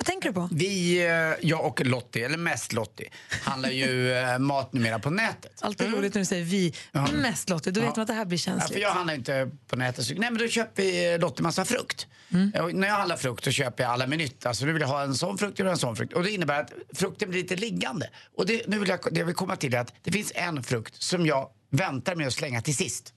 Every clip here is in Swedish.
Vad tänker du på? Vi, eh, jag och Lottie, eller mest Lottie, handlar ju eh, mat numera på nätet. Alltid roligt när du säger vi. Mest Lottie, då vet man att det här blir Ja, känsligt. för jag handlar inte på nätet. Så, nej, men då köper Lottie massa frukt. Och när jag handlar frukt så köper jag alla med nytta. Alltså nu vill jag ha en sån frukt och en sån frukt. Och det innebär att frukten blir lite liggande. Och det, nu vill jag, det jag vill komma till är att det finns en frukt som jag väntar med att slänga till sist.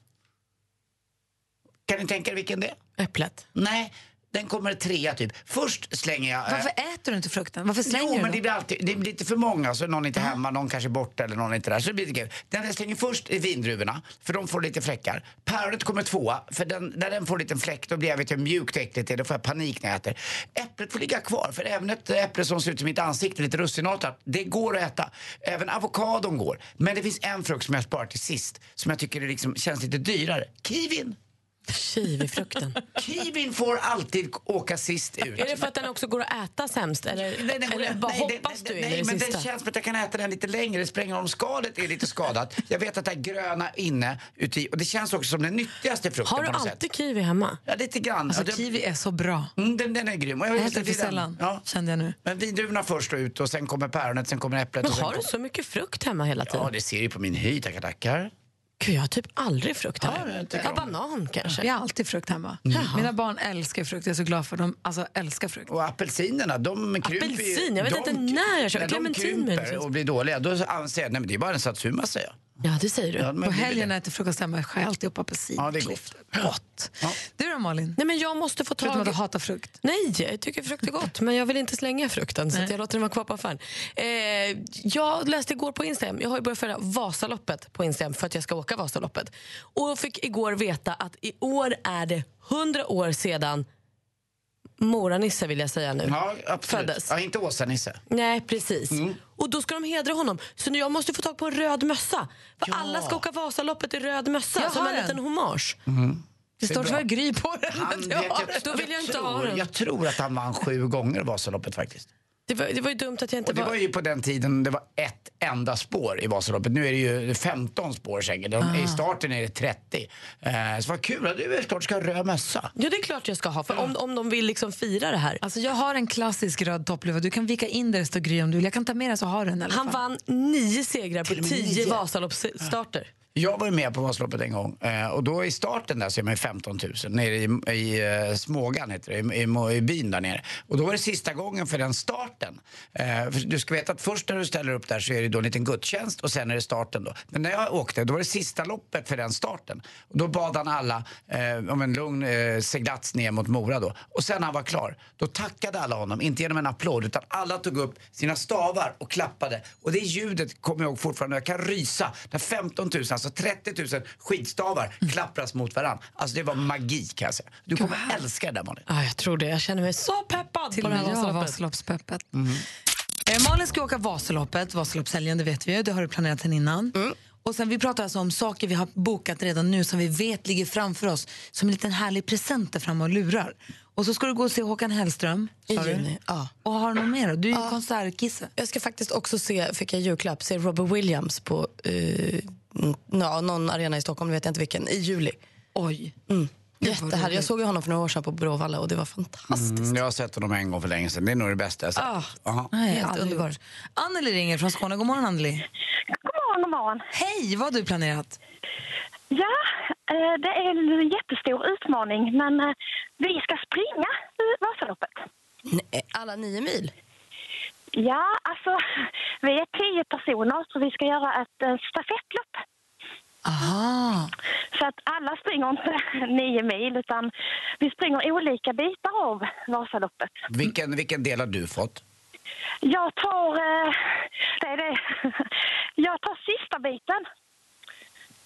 Kan ni tänka er vilken det är? Äpplet. Nej, den kommer trea typ. Först slänger jag... eh, Varför äter du inte frukten? Varför slänger jo, du men det blir alltid, det blir lite för många, så någon är inte hemma, någon kanske är borta eller någon är inte där. Så det blir lite kul. Den jag slänger först är vindruvorna, för de får lite fläckar. Päronet kommer tvåa, för den, när den får en liten fläck då blir jag vet hur mjukt och äckligt det är, då får jag panik när jag äter. Äpplet får ligga kvar, för även ett äpple som ser ut som mitt ansikte, lite russinartat, det går att äta. Även avokadon går. Men det finns en frukt som jag sparar till sist, som jag tycker liksom, känns lite dyrare. Kiwin! Kiwifrukten. Kiwin får alltid åka sist ut. Är det för att den också går att äta sämst? Eller, Nej, den eller bara nej, hoppas den, du nej, det men sista? det känns som att jag kan äta den lite längre. Det spelar ingen roll om skalet är lite skadat. Jag vet att det är gröna inne uti, och det känns också som den nyttigaste frukten Har du på något alltid sätt. kiwi hemma? Ja, lite grann. Alltså, det- kiwi är så bra. Mm, den, den är grym. Och jag Jag vet äter för sällan, Ja. kände jag nu. Men vindruvorna först och ut och sen kommer päronet, sen kommer äpplet. Men och sen har du så mycket frukt hemma hela tiden? Ja, det ser ju på min hy. Tackar, tackar. Gud, jag har typ aldrig frukt hemma. Ja, ja, banan kanske. Vi har alltid frukt hemma. Mina barn älskar frukt. Jag är så glad för dem. Alltså älskar frukt. Och apelsinerna, de krymper Apelsin, jag vet de- inte när jag köper. När de krymper och blir dåliga, då anser jag nej, men det är bara en satsuma, säger jag. Ja, det säger du. Ja, På helgen det. när jag äter frukost hemma skär jag alltid upp apelsin. Ja, det är gott. Gott. Du då Malin? Nej, men jag måste få Förutom att tag du hatar frukt. Nej, jag tycker frukt är gott, men jag vill inte slänga frukten så att jag låter den vara kvar på affären. Eh, jag läste igår på Instagram, jag har ju börjat följa Vasaloppet på Instagram för att jag ska åka Vasaloppet. Och fick igår veta att i år är det 100 år sedan Mora-Nisse vill jag säga nu. Ja, absolut. Föddes. Ja, inte Åsa-Nisse. Nej, precis. Och då ska de hedra honom. Så nu jag måste få tag på en röd mössa. För Ja. alla ska åka Vasaloppet i röd mössa Jag som har en en. liten hommage. Det står tyvärr Gry på den. Han, jag jag, den. Då vill jag inte tror, ha den. Jag tror att han vann sju gånger Vasaloppet faktiskt. Det var, det var ju dumt att jag inte Och det var... var ju på den tiden det var ett enda spår i Vasaloppet. Nu är det ju 15 spår säkert. De, Ah. I starten är det 30. Eh, så vad kul att du är klart ska ha röd mössa. Ja, det är klart jag ska ha. För om, om de vill liksom fira det här. Alltså jag har en klassisk röd toppluva. Du kan vika in där det står Gry om du vill. Jag kan ta med den så har du den i alla Han fall. vann nio segrar på tio. Vasaloppsstarter. Jag var med på Vasaloppet en gång eh, och då i starten där så är man 15 000 nere i, i eh, Smågan heter det, i, i, i byn där nere. Och då var det sista gången för den starten. Eh, för du ska veta att först när du ställer upp där så är det då en liten gudstjänst och sen är det starten då. Men när jag åkte då var det sista loppet för den starten. Och då bad han alla eh, om en lugn eh, seglats ner mot Mora då. Och sen när han var klar, då tackade alla honom, inte genom en applåd utan alla tog upp sina stavar och klappade. Och det ljudet kommer jag ihåg fortfarande, jag kan rysa. När 15 000, alltså 30 000 skidstavar klappras mot varandra. Alltså det var magi kan jag säga. Du kommer älska det där Malin. Ja, jag tror det. Jag känner mig så peppad Till på det här. Vasaloppspeppet. Eh, Malin ska åka Vasaloppet, Vasaloppshelgen, det vet vi ju. Det har du planerat sen innan. Och sen, vi pratar alltså om saker vi har bokat redan nu som vi vet ligger framför oss som en liten härlig present där framme och lurar. Och så ska du gå och se Håkan Hellström. I juni, ja. Och har du något mer? Du är ju konsertkisse. Jag ska faktiskt också se, fick jag julklapp, se Robert Williams på eh, ja, någon arena i Stockholm, vet jag inte vilken, i juli. Oj. Mm. roligt. Jag såg ju honom för några år sedan på Bråvalla och det var fantastiskt. Mm, jag har sett honom en gång för länge sedan. Det är nog det bästa jag sett. Ah. Nej, Helt aldrig underbar. gjort. Anneli ringer från Skåne. God morgon, Anneli. God morgon, god morgon. Hej, vad har du planerat? Ja, eh, det är en jättestor utmaning, men eh, vi ska springa Vasaloppet. Nej, alla nio mil? Ja, alltså, vi är tio personer, så vi ska göra ett eh, stafettlopp. Aha. Så att alla springer inte nio mil, utan vi springer olika bitar av Vasaloppet. Vilken, vilken del har du fått? Jag tar... Eh, det är det. Jag tar sista biten.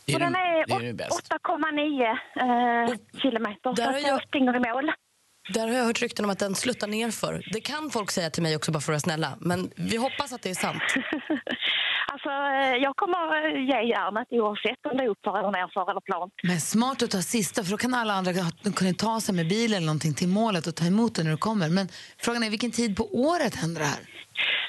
Det är Och den är är det bäst. 8,9 eh, kilometer. Så jag- springer i mål. Där har jag hört rykten om att den sluttar ner för. Det kan folk säga till mig också bara för att vara snälla. Men vi hoppas att det är sant. Alltså, eh, jag kommer ge järnet oavsett om det är uppför eller nerför eller plant. Men smart att ta sista, för då kan alla andra ha- kunna ta sig med bil eller någonting till målet och ta emot det när du kommer. Men frågan är vilken tid på året händer det här?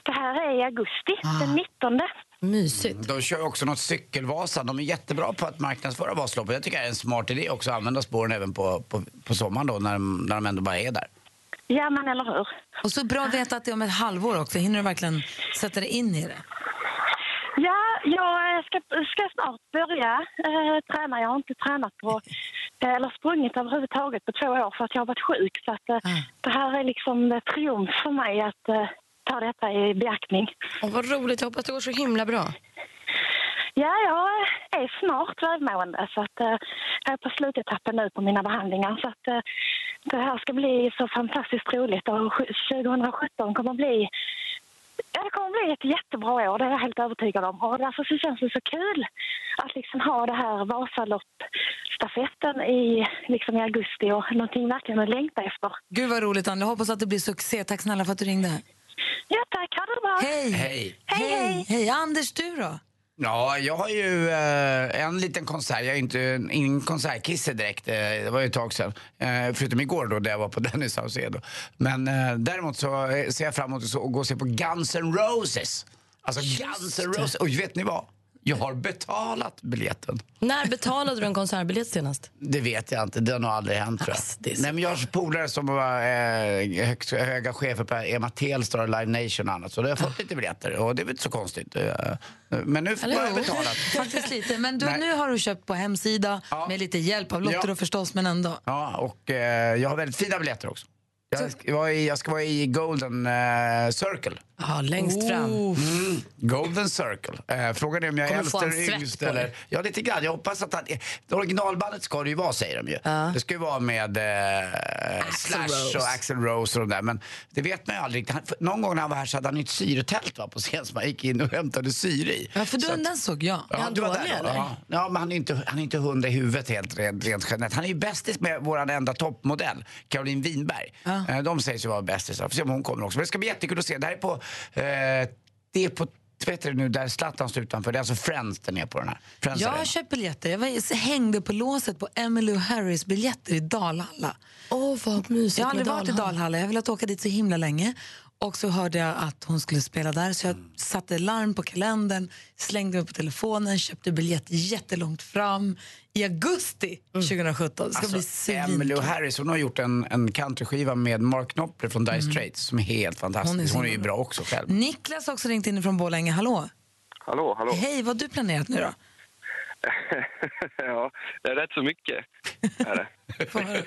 Det här är i augusti, Ah. den 19. Mysigt. De kör också något cykelvasa. De är jättebra på att marknadsföra Vasaloppet. Jag tycker det är en smart idé också att använda spåren även på, på, på sommaren då när de, när de ändå bara är där. Ja, men eller hur? Och så bra att veta att det är om ett halvår också. Hinner du verkligen sätta dig in i det? Ja, jag ska, ska snart börja eh, träna. Jag har inte tränat på, eh, eller sprungit överhuvudtaget på två år för att jag har varit sjuk. Så att, eh, Ah. det här är liksom triumf för mig att eh, ta detta i beaktning. Åh, vad roligt, jag hoppas det går så himla bra. Ja, jag är snart välmående så att, eh, jag är på slutetappen nu på mina behandlingar. Så att, eh, det här ska bli så fantastiskt roligt och sju- 2017 kommer bli Ja, det kommer bli ett jättebra år, det är jag helt övertygad om. Och därför så känns det så kul att liksom ha det här Vasalopp-stafetten i, liksom i augusti och någonting verkligen att längta efter. Gud vad roligt Anna, jag hoppas att det blir succé. Tack snälla för att du ringde. Ja, tack. Ha det bra. Hej! Hej! Hej, hej. Hej! Anders, du då? Ja, jag har ju eh, en liten konsert. Jag är inte ingen konsertkisse direkt. Eh, det var ju ett tag sedan. Eh, förutom igår då, där jag var på Dennis Saucedo. Men eh, däremot så eh, ser jag fram emot att så- gå och se på Guns N' Roses. Alltså Guns N' Roses. Och vet ni vad? Jag har betalat biljetten. När betalade du en konsertbiljett senast? Det vet jag inte. Det har nog aldrig hänt tror jag. Alltså, det är så- Nej, men jag har polare som var eh, högst, höga chefer på EMA Telstar och Live Nation och annat. Så då har jag fått lite biljetter och det är väl inte så konstigt. Eh, Men nu får Eller jag hur? betala. Faktiskt lite. Men du, nu har du köpt på hemsida Ja. med lite hjälp av Lotta Ja. förstås, men ändå. Ja, och eh, jag har väldigt fina biljetter också. Jag ska vara i, jag ska vara i Golden eh, Circle. Ja, längst fram. Mm, Golden Circle. Eh, frågan är om jag är äldst eller yngst. Eller, ja, lite grann. Jag hoppas att han, det originalbandet ska det ju vara, säger de ju. Det ska ju vara med eh, Slash Rose. och Axel Rose och de där. Men det vet man ju aldrig. Han, någon gång när han var här så hade han ett syretält va, på scen som han gick in och hämtade syre i. Ja, för Så du, att- den såg jag. Är han du var dålig, där eller? Ja, ja, men han är inte, han är inte hundra i huvudet helt rent, rent generellt. Han är ju bästis med vår enda toppmodell, Caroline Winberg. Eh, De sägs ju vara bästisar. Får se om hon kommer också. Men det ska bli jättekul att se. Det här är på, det är på det nu, där Zlatan står utanför. Det är alltså Friends den är på den här. Friends Jag Arena. har köpt biljetter. Jag var, hängde på låset på Emily Harris biljetter i Dalhalla. Åh, vad mysigt Jag har aldrig varit i Dalhalla. Dalhalla. Jag har velat åka dit så himla länge. Och så hörde jag att hon skulle spela där så jag satte larm på kalendern, slängde mig på telefonen, köpte biljett jättelångt fram i augusti 2017. Det ska bli Alltså, Emily svinkul. Harris hon har gjort en, en countryskiva med Mark Knopfler från Dire Straits som är helt fantastisk. Hon är Hon är, ju bra. bra också själv. Niklas har också ringt in från Borlänge. Hallå! Hallå, hallå. Hej, vad har du planerat nu då? ja, det är rätt så mycket. Är det. Få höra.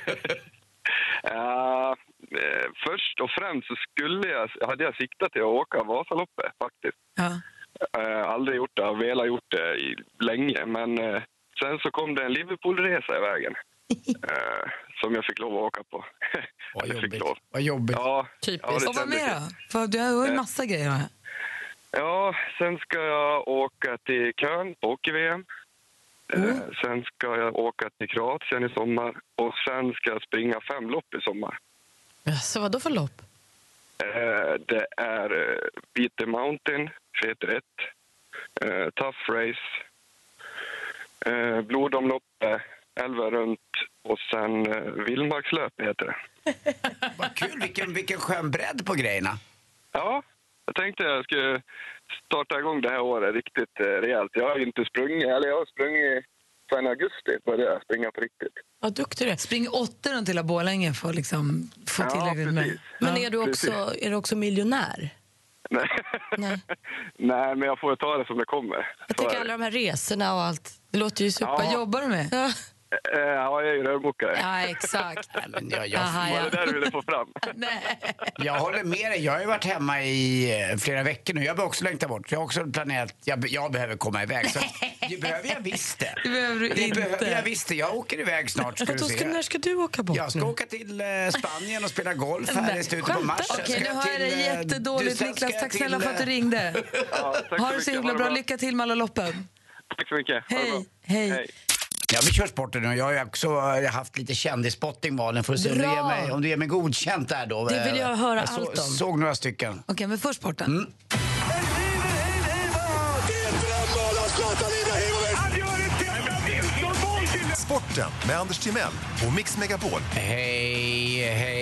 Ja, eh, först och främst så skulle jag, hade jag siktat till att åka Vasaloppet faktiskt. Ja. Eh, aldrig gjort det, har velat gjort det i, länge. Men eh, sen så kom det en Liverpoolresa i vägen. eh, som jag fick lov att åka på. Vad jobbigt. lov. Vad jobbigt. Ja, Typiskt. ja, Och vad mer då? För du har ju massa grejer. här. Ja, sen ska jag åka till Köln på hockey-VM. Eh, sen ska jag åka till Kroatien i sommar och sen ska jag springa fem lopp i sommar. Så vad då för lopp? Eh, det är eh, Beat the Mountain, heter ett. Eh, tough Race. Eh, blodomloppet, elva runt och sen eh, vildmarkslöp heter det. Vad kul, vilken, vilken skön bredd på grejerna. Ja, jag tänkte jag skulle starta igång det här året riktigt eh, rejält. Jag har inte sprungit, eller jag har sprungit sen augusti började jag springa på riktigt. Vad duktig du är. Spring åtta runt hela Borlänge för att liksom få Ja, tillräckligt med. precis. Men är, du också, är du också miljonär? Nej. Nej. Nej, men jag får ta det som det kommer. Jag det. alla de här resorna och allt. Det låter ju super. Ja. Vad jobbar du med? Ja. Eh, Ja, jag är ju rörmokare. Ja, exakt. Nej, men jag, jag, Aha, Var ja. det där du ville få fram? Nej. jag håller med dig. Jag har ju varit hemma i eh, flera veckor nu. Jag behöver också längta bort. Jag har också planerat. Jag, jag behöver komma iväg. Så det behöver jag visst det. Det behöver du Det inte. behöver jag visst det. Jag åker iväg snart ska du ska, när se. ska du åka bort Jag ska nu? åka till eh, Spanien och spela golf här i slutet på mars. du? Okej, ska nu hör jag till, eh, jättedåligt ska Niklas. Tack till, snälla för att du ringde. Ja, tack Ha det så himla bra. det Lycka till med alla loppen. Tack så mycket. Bra. Hej. Hej. Ja, vi kör sporten nu. Jag har ju också eh, haft lite kändisspotting Malin. Får se om du, ger mig, om du ger mig godkänt där då. Det vill jag höra jag så, allt om. såg några stycken. Okej, men först sporten. Mm. Sporten med Anders Timell och Mix Megapol. Hej, hej.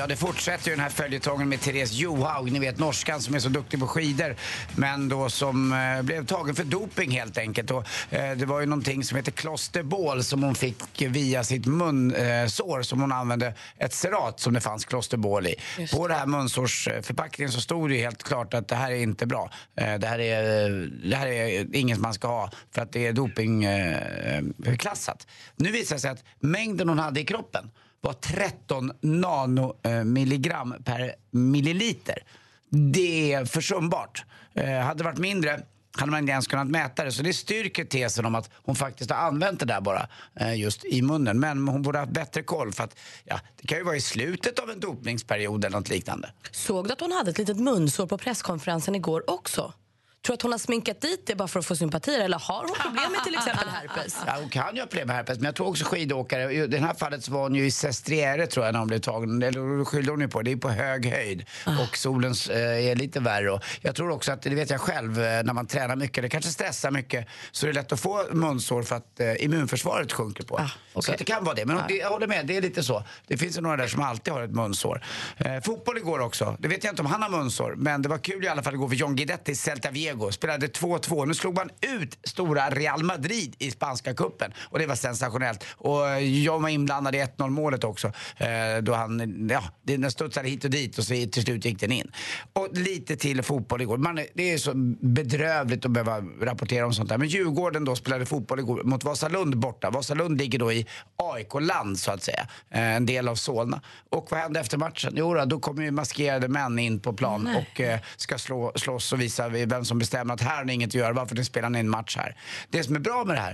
Ja, det fortsätter ju den här följetongen med Therese Johaug, ni vet norskan som är så duktig på skidor, men då som eh, blev tagen för doping helt enkelt. Och, eh, det var ju någonting som heter klosterbol som hon fick via sitt munsår eh, som hon använde ett serat som det fanns klosterbol i. På det här munsårsförpackningen så stod det ju helt klart att det här är inte bra. Eh, det, här är, det här är inget man ska ha för att det är dopingklassat. Nu visar det sig att mängden hon hade i kroppen var 13 nanomilligram eh, per milliliter. Det är försumbart. Eh, hade det varit mindre hade man inte ens kunnat mäta det. Så det styrker tesen om att hon faktiskt har använt det där bara eh, just i munnen. Men hon borde ha haft bättre koll för att ja, det kan ju vara i slutet av en dopningsperiod eller något liknande. Såg du att hon hade ett litet munsår på presskonferensen igår också? Tror du att hon har sminkat dit det bara för att få sympatier eller har hon problem med till exempel herpes? Ja, hon kan ju ha problem med herpes, men jag tror också skidåkare. I det här fallet så var hon ju i Sestriere tror jag när hon blev tagen. Eller skyllde hon ju på det. Är på hög höjd och solens eh, är lite värre. Och jag tror också att, det vet jag själv, eh, när man tränar mycket, det kanske stressar mycket, så är det lätt att få munsår för att eh, immunförsvaret sjunker på. Så att det kan vara det. Men det, jag håller med, det är lite så. Det finns ju några där som alltid har ett munsår. Eh, fotboll igår också. Det vet jag inte om han har munsår, men det var kul i alla fall igår för John Guidetti, Celta Vigo, spelade 2-2. Nu slog man ut stora Real Madrid i spanska kuppen och det var sensationellt. Och jag var inblandad i 1-0 målet också. Eh, då han, ja, den studsade hit och dit och så till slut gick den in. Och lite till fotboll igår. Man, det är så bedrövligt att behöva rapportera om sånt där. Men Djurgården då spelade fotboll igår mot Vasalund borta. Vasalund ligger då i AIK-land så att säga. Eh, en del av Solna. Och vad hände efter matchen? Jo då, då kommer ju maskerade män in på plan Nej. och eh, ska slå, slåss och visa vem som bestämmer att här har ni inget att göra, varför ni spelar ni en match här? Det som är bra med det här,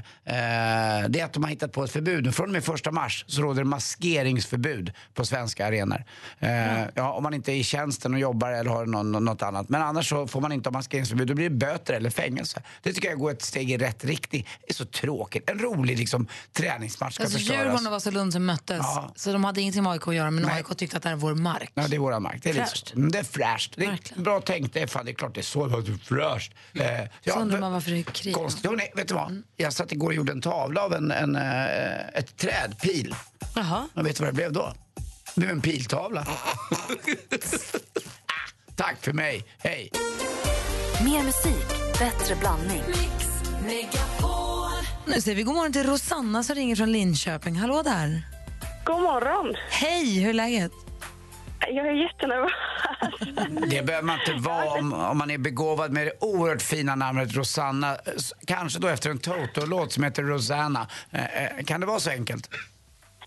eh, det är att de har hittat på ett förbud. Från och med första mars så råder det maskeringsförbud på svenska arenor. Eh, ja, om man inte är i tjänsten och jobbar eller har någon, något annat. Men annars så får man inte ha maskeringsförbud, då blir det böter eller fängelse. Det tycker jag går ett steg i rätt riktning. Det är så tråkigt. En rolig liksom, träningsmatch ska Alltså förstöras. Djurgården och Vasalund som möttes, Ja. så de hade ingenting med AIK att göra, men Nej. AIK tyckte att det här är vår mark. Ja, det är våran mark. Det är, Fräscht. lite, mm, det är fräscht. Det är bra tänkt. Det är, fan, det är klart det är så. Är fräscht. Eh, Så undrar man varför det är krig. Konstigt. Hörrni, vet du vad? Jag satt igår och gjorde en tavla av en, en, eh, ett träd, pil. Jaha. Och vet du vad det blev då? Det blev en piltavla. Tack för mig. Hej. Mer musik, bättre blandning. Nu säger vi god morgon till Rosanna som ringer från Linköping. Hallå där. God morgon. Hej, hur är läget? Jag är jättenervös. Det behöver man inte vara om, om man är begåvad med det oerhört fina namnet Rosanna. Kanske då efter en Toto-låt som heter Rosanna. Eh, eh, kan det vara så enkelt?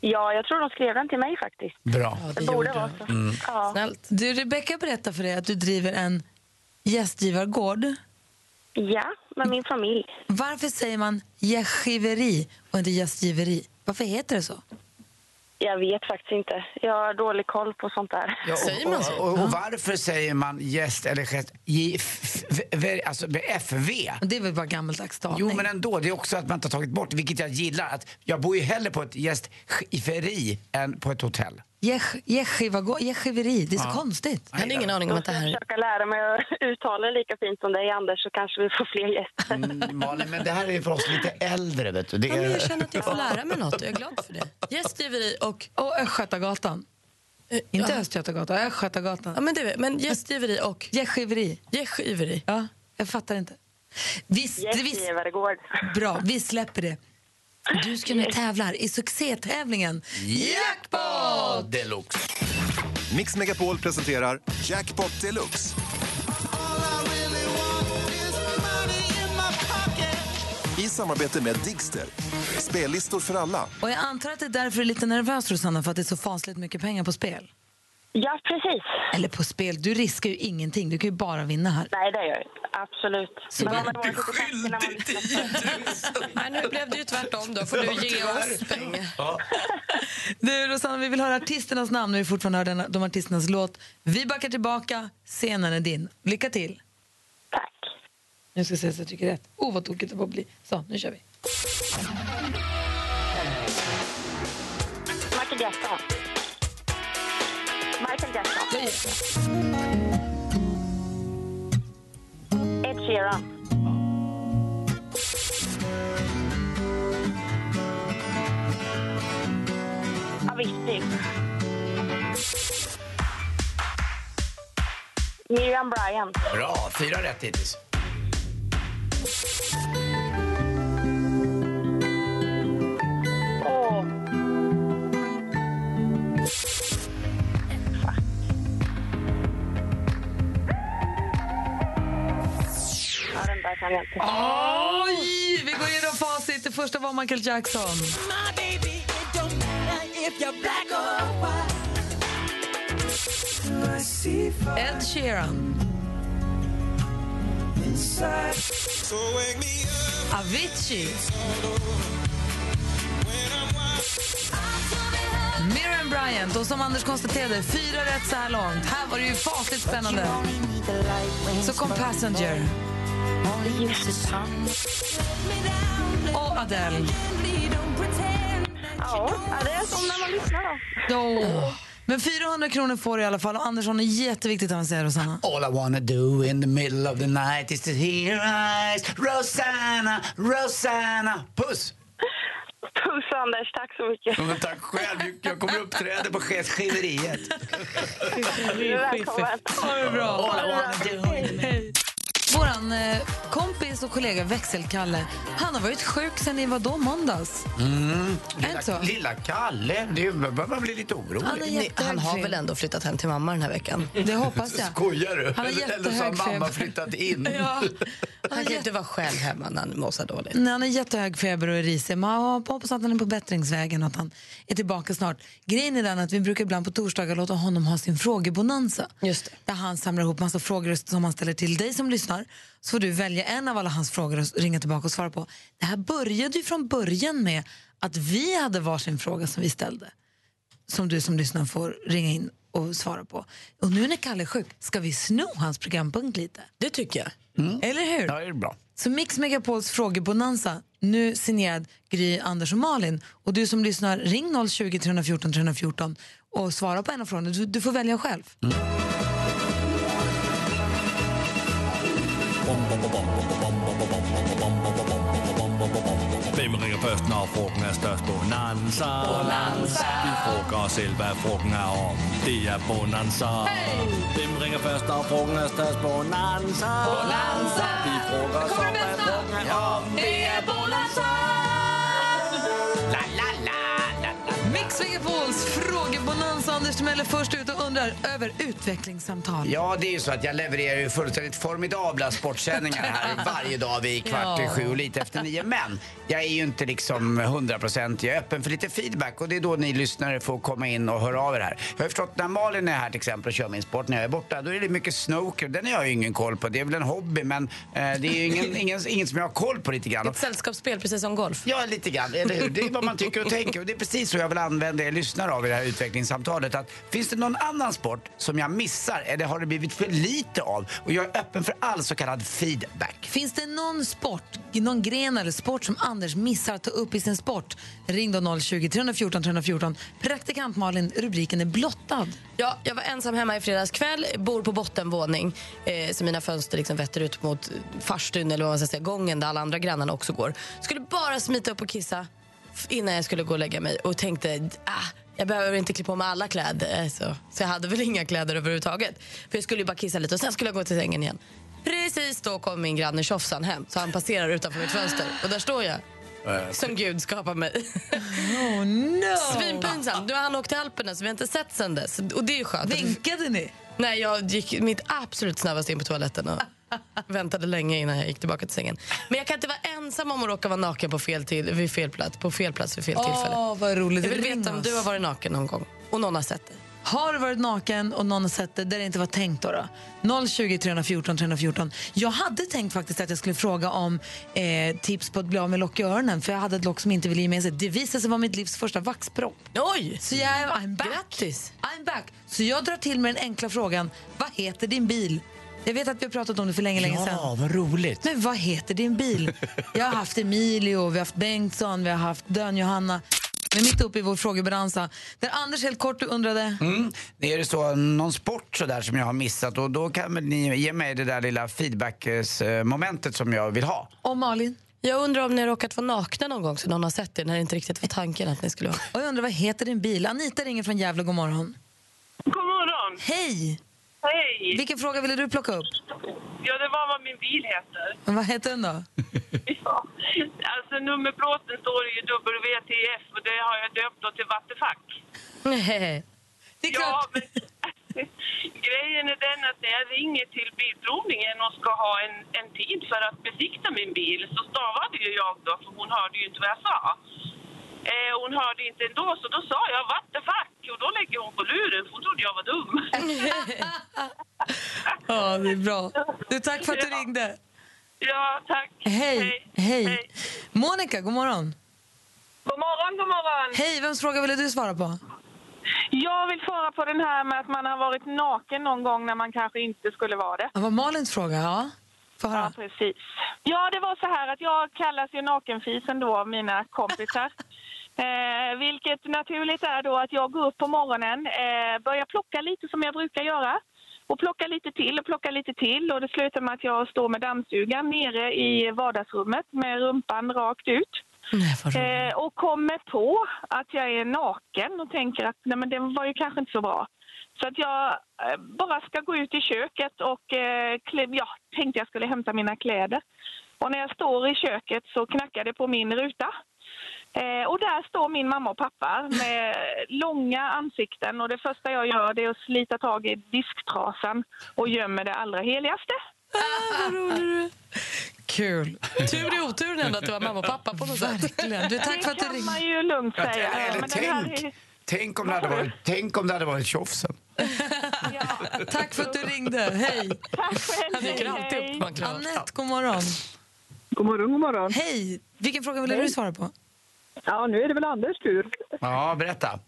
Ja, jag tror de skrev den till mig faktiskt. Bra. det borde vara så. Mm. Ja. Du, Rebecka berättar för dig att du driver en gästgivargård. ja, med min familj. Varför säger man gästgiveri och inte gästgiveri? Varför heter det så? Jag vet faktiskt inte. Jag har dålig koll på sånt där. Ja, och, och, och, och varför säger man gäst eller gest, alltså med FV? Det är väl bara gammaldags stavning? Jo, men ändå. Det är också att man inte har tagit bort, vilket jag gillar. Att jag bor ju hellre på ett gästgiveri än på ett hotell. Gästgiveri, det är så Ja. konstigt. Jag hade ingen aning om att det här... Jag ska försöka lära mig att uttala det lika fint som dig, Anders, så kanske vi får fler gäster. Mm, Malin, men det här är för oss lite äldre, vet du. Det Ja, men är... jag känner att jag får lära mig något och jag är glad för det. Gästgiveri och... Och Östgötagatan. Inte Östgötagatan, Östgötagatan. Ja, men, det, men gästgiveri och... Gästgiveri. Gästgiveri. Ja, jag fattar inte. Visst, visst, Gästgivargård. bra, vi släpper det. Du ska nu tävla i succétävlingen Jackpot deluxe! Mix Megapol presenterar Jackpot Deluxe. I samarbete med Digster. Spellistor för alla. Och jag antar att det är därför du är lite nervös, Rosanna, för att det är så fasligt mycket pengar på spel. Ja, precis. Eller på spel, du riskar ju ingenting. Du kan ju bara vinna här. Nej, det gör jag Absolut. Så Men du om är var när man lyssnar. Nej, nu blev det ju tvärtom. Då får du ge oss pengar. Du, Rosanna, vi vill höra artisternas namn och vi fortfarande hör den, de artisternas låt. Vi backar tillbaka, scenen är din. Lycka till! Tack. Jag ska säga så jag tycker rätt. Oh, vad tokigt det får bli. Så, nu kör vi. Michael Jackson. Michael Jackson. Ed Sheeran. Avicii. Miriam Bryant. Bra, fyra rätt hittills. Kan jag inte. Oj! Vi går igenom facit. Det första var Michael Jackson. Ed Sheeran. Avicii. Miriam Bryant. Och som Anders konstaterade, fyra rätt så här långt. Här var det ju fasligt spännande. Så kom Passenger. Och Adele. Ja, det är som när man lyssnar då. Oh. Men 400 kronor får du i alla fall. Och Andersson är jätteviktigt att han säger Rosanna. All I wanna do in the middle of the night is to hear eyes Rosanna, Rosanna Puss! Puss Anders, tack så mycket. Men tack själv, jag kommer uppträda på chefsskiveriet. Välkommen. Ha det bra. All I wanna do in the Våran eh, kompis och kollega Växelkalle, han har varit sjuk sen i vad då, måndags? Mm. Det så? Lilla, lilla Kalle, det man bli lite orolig. Han, jättehög han har väl ändå flyttat hem till mamma den här veckan? Det hoppas jag. Skojar du? Han har Eller, så har mamma feber. flyttat in. Ja. Han kan ju inte vara själv hemma när han mår så dåligt. Nej, han har jättehög feber och är risig. Man hoppas att han är på bättringsvägen och att han är tillbaka snart. Grejen är den att vi brukar ibland på torsdagar låta honom ha sin frågebonanza. Just det. Där han samlar ihop massa frågor som han ställer till dig som lyssnar. Så får du välja en av alla hans frågor och ringa tillbaka och svara på. Det här började ju från början med att vi hade varsin fråga som vi ställde. Som du som lyssnar får ringa in och svara på. Och nu när Kalle är sjuk, ska vi sno hans programpunkt lite? Det tycker jag. Eller hur? Ja, det är bra. Så Mix Megapols frågebonanza, nu signerad Gry, Anders och Malin. Och du som lyssnar, ring 020 314 314 och svara på en av frågorna. Du, du får välja själv. Hvem ringer først, når frugten er størst? Bonanza. Bonanza. Vi frågar os selv, hvad frugten er om. Det er Bonanza. Hey. Hvem ringer først, når frugten er størst? Bonanza. Bonanza. Vi frågar os om, hvad frugten er om. Det är Bonanza! La. Mix Megapols frågebonanza. Anders Timell är först ut och undrar över utvecklingssamtal. Ja, det är ju så att jag levererar ju fullständigt formidabla sportsändningar här varje dag vid kvart i Ja. sju och lite efter nio. Men jag är ju inte liksom 100 procent. Jag är öppen för lite feedback och det är då ni lyssnare får komma in och höra av er här. Jag har förstått när Malin är här till exempel och kör min sport när jag är borta, då är det mycket snooker. Den har jag ju ingen koll på. Det är väl en hobby, men eh, det är ju ingen, ingen, ingen som jag har koll på lite grann. Ett sällskapsspel, precis som golf. Ja, lite grann. Eller hur? Det är vad man tycker och tänker. Och det är precis så jag vill använda er lyssnare av i det här utvecklingssamtalet. Att finns det någon annan sport som jag missar eller har det blivit för lite av? Och jag är öppen för all så kallad feedback. Finns det någon sport, någon gren eller sport som Anders missar att ta upp i sin sport? Ring då 020 314 314. Praktikant Malin, rubriken är blottad. Ja, jag var ensam hemma i fredags kväll, bor på bottenvåning. Eh, så mina fönster liksom vetter ut mot farstun eller vad man ska säga, gången där alla andra grannarna också går. Skulle bara smita upp och kissa innan jag skulle gå och lägga mig och tänkte ah, jag behöver inte klä på mig alla kläder. eh, Så, så jag hade väl inga kläder överhuvudtaget. För jag skulle ju bara kissa lite och sen skulle jag gå till sängen igen. Precis då kom min granne Tjofsan hem så han passerar utanför mitt fönster och där står jag. Som Gud skapar mig. Oh no! Svinpinsamt. Nu har han åkt till Alperna så vi har inte sett sen dess. Och det är ju skönt. Vinkade ni? Nej, jag gick mitt absolut snabbaste in på toaletten och väntade länge innan jag gick tillbaka till sängen. Men jag kan inte vara ensam om att råka vara naken på fel, till, vid fel plats, på fel plats vid fel tillfälle. Åh, vad roligt. Jag vill Ring veta om du har varit naken någon gång och någon har sett det. Har du varit naken och någon har sett det där det inte var tänkt då? då? 020 314 314. Jag hade tänkt faktiskt att jag skulle fråga om eh, tips på att bli av med lock i öronen för jag hade ett lock som inte ville ge med sig. Det visade sig vara mitt livs första vaxpropp. Oj! Så jag är I'm back. Grattis! I'm back. Så jag drar till med den enkla frågan, vad heter din bil? Jag vet att vi har pratat om det för länge, länge sedan. Ja, vad roligt. Men vad heter din bil? Jag har haft Emilio, vi har haft Bengtsson, vi har haft Dön-Johanna. Men mitt uppe i vår frågebransa. Där Anders helt kort du undrade. Mm. Det är det så, någon sport så där som jag har missat och då kan ni ge mig det där lilla feedback-momentet som jag vill ha. Och Malin? Jag undrar om ni har råkat vara nakna någon gång så någon har sett det när det inte riktigt var tanken att ni skulle vara. Och jag undrar vad heter din bil? Anita ringer från Gävle, god morgon. God morgon. Hej! Hej. Vilken fråga ville du plocka upp? Ja, det var vad min bil heter. Men vad heter den då? Ja. Alltså nummerplåten står ju WTF och det har jag döpt då till Vattefack. Nej. Det är Ja, men grejen är den att när jag ringer till Bilprovningen och ska ha en, en tid för att besikta min bil så stavade ju jag då, för hon hörde ju inte vad jag sa. Eh, hon hörde inte ändå, så då sa jag Vattefack och då lägger hon på luren för hon trodde jag var dum. Ja, det är bra. Du, tack för att du ringde. Ja, tack. Hej. Hej. Monica, god morgon. God morgon, god morgon. Hej, vems fråga ville du svara på? Jag vill svara på den här med att man har varit naken någon gång när man kanske inte skulle vara det. Det var Malins fråga, ja. Ja, precis. Ja, det var så här att jag kallas ju nakenfisen då av mina kompisar. Eh, vilket naturligt är då att jag går upp på morgonen, eh, börjar plocka lite som jag brukar göra. Och plocka lite till och plocka lite till och det slutar med att jag står med dammsugaren nere i vardagsrummet med rumpan rakt ut. Eh, och kommer på att jag är naken och tänker att nej, men det var ju kanske inte så bra. Så att jag eh, bara ska gå ut i köket och eh, ja, tänkte jag skulle hämta mina kläder. Och när jag står i köket så knackar det på min ruta. Eh, och där står min mamma och pappa med långa ansikten och det första jag gör det är att slita tag i disktrasan och gömmer det allra heligaste. Kul. Tur i oturen ändå att du var mamma och pappa på något sätt. Verkligen. Du, tack för att du kan ringde. man ju lugnt Ja, säga. här tänk, tänk, om det hade varit, tänk om det hade varit tjofsen. Tack för att du ringde. Hej. Tack själv. Han dyker alltid upp. Anette, god morgon. God morgon, god morgon. Hej. Vilken fråga ville du svara på? Ja, nu är det väl Anders tur. Ja, berätta.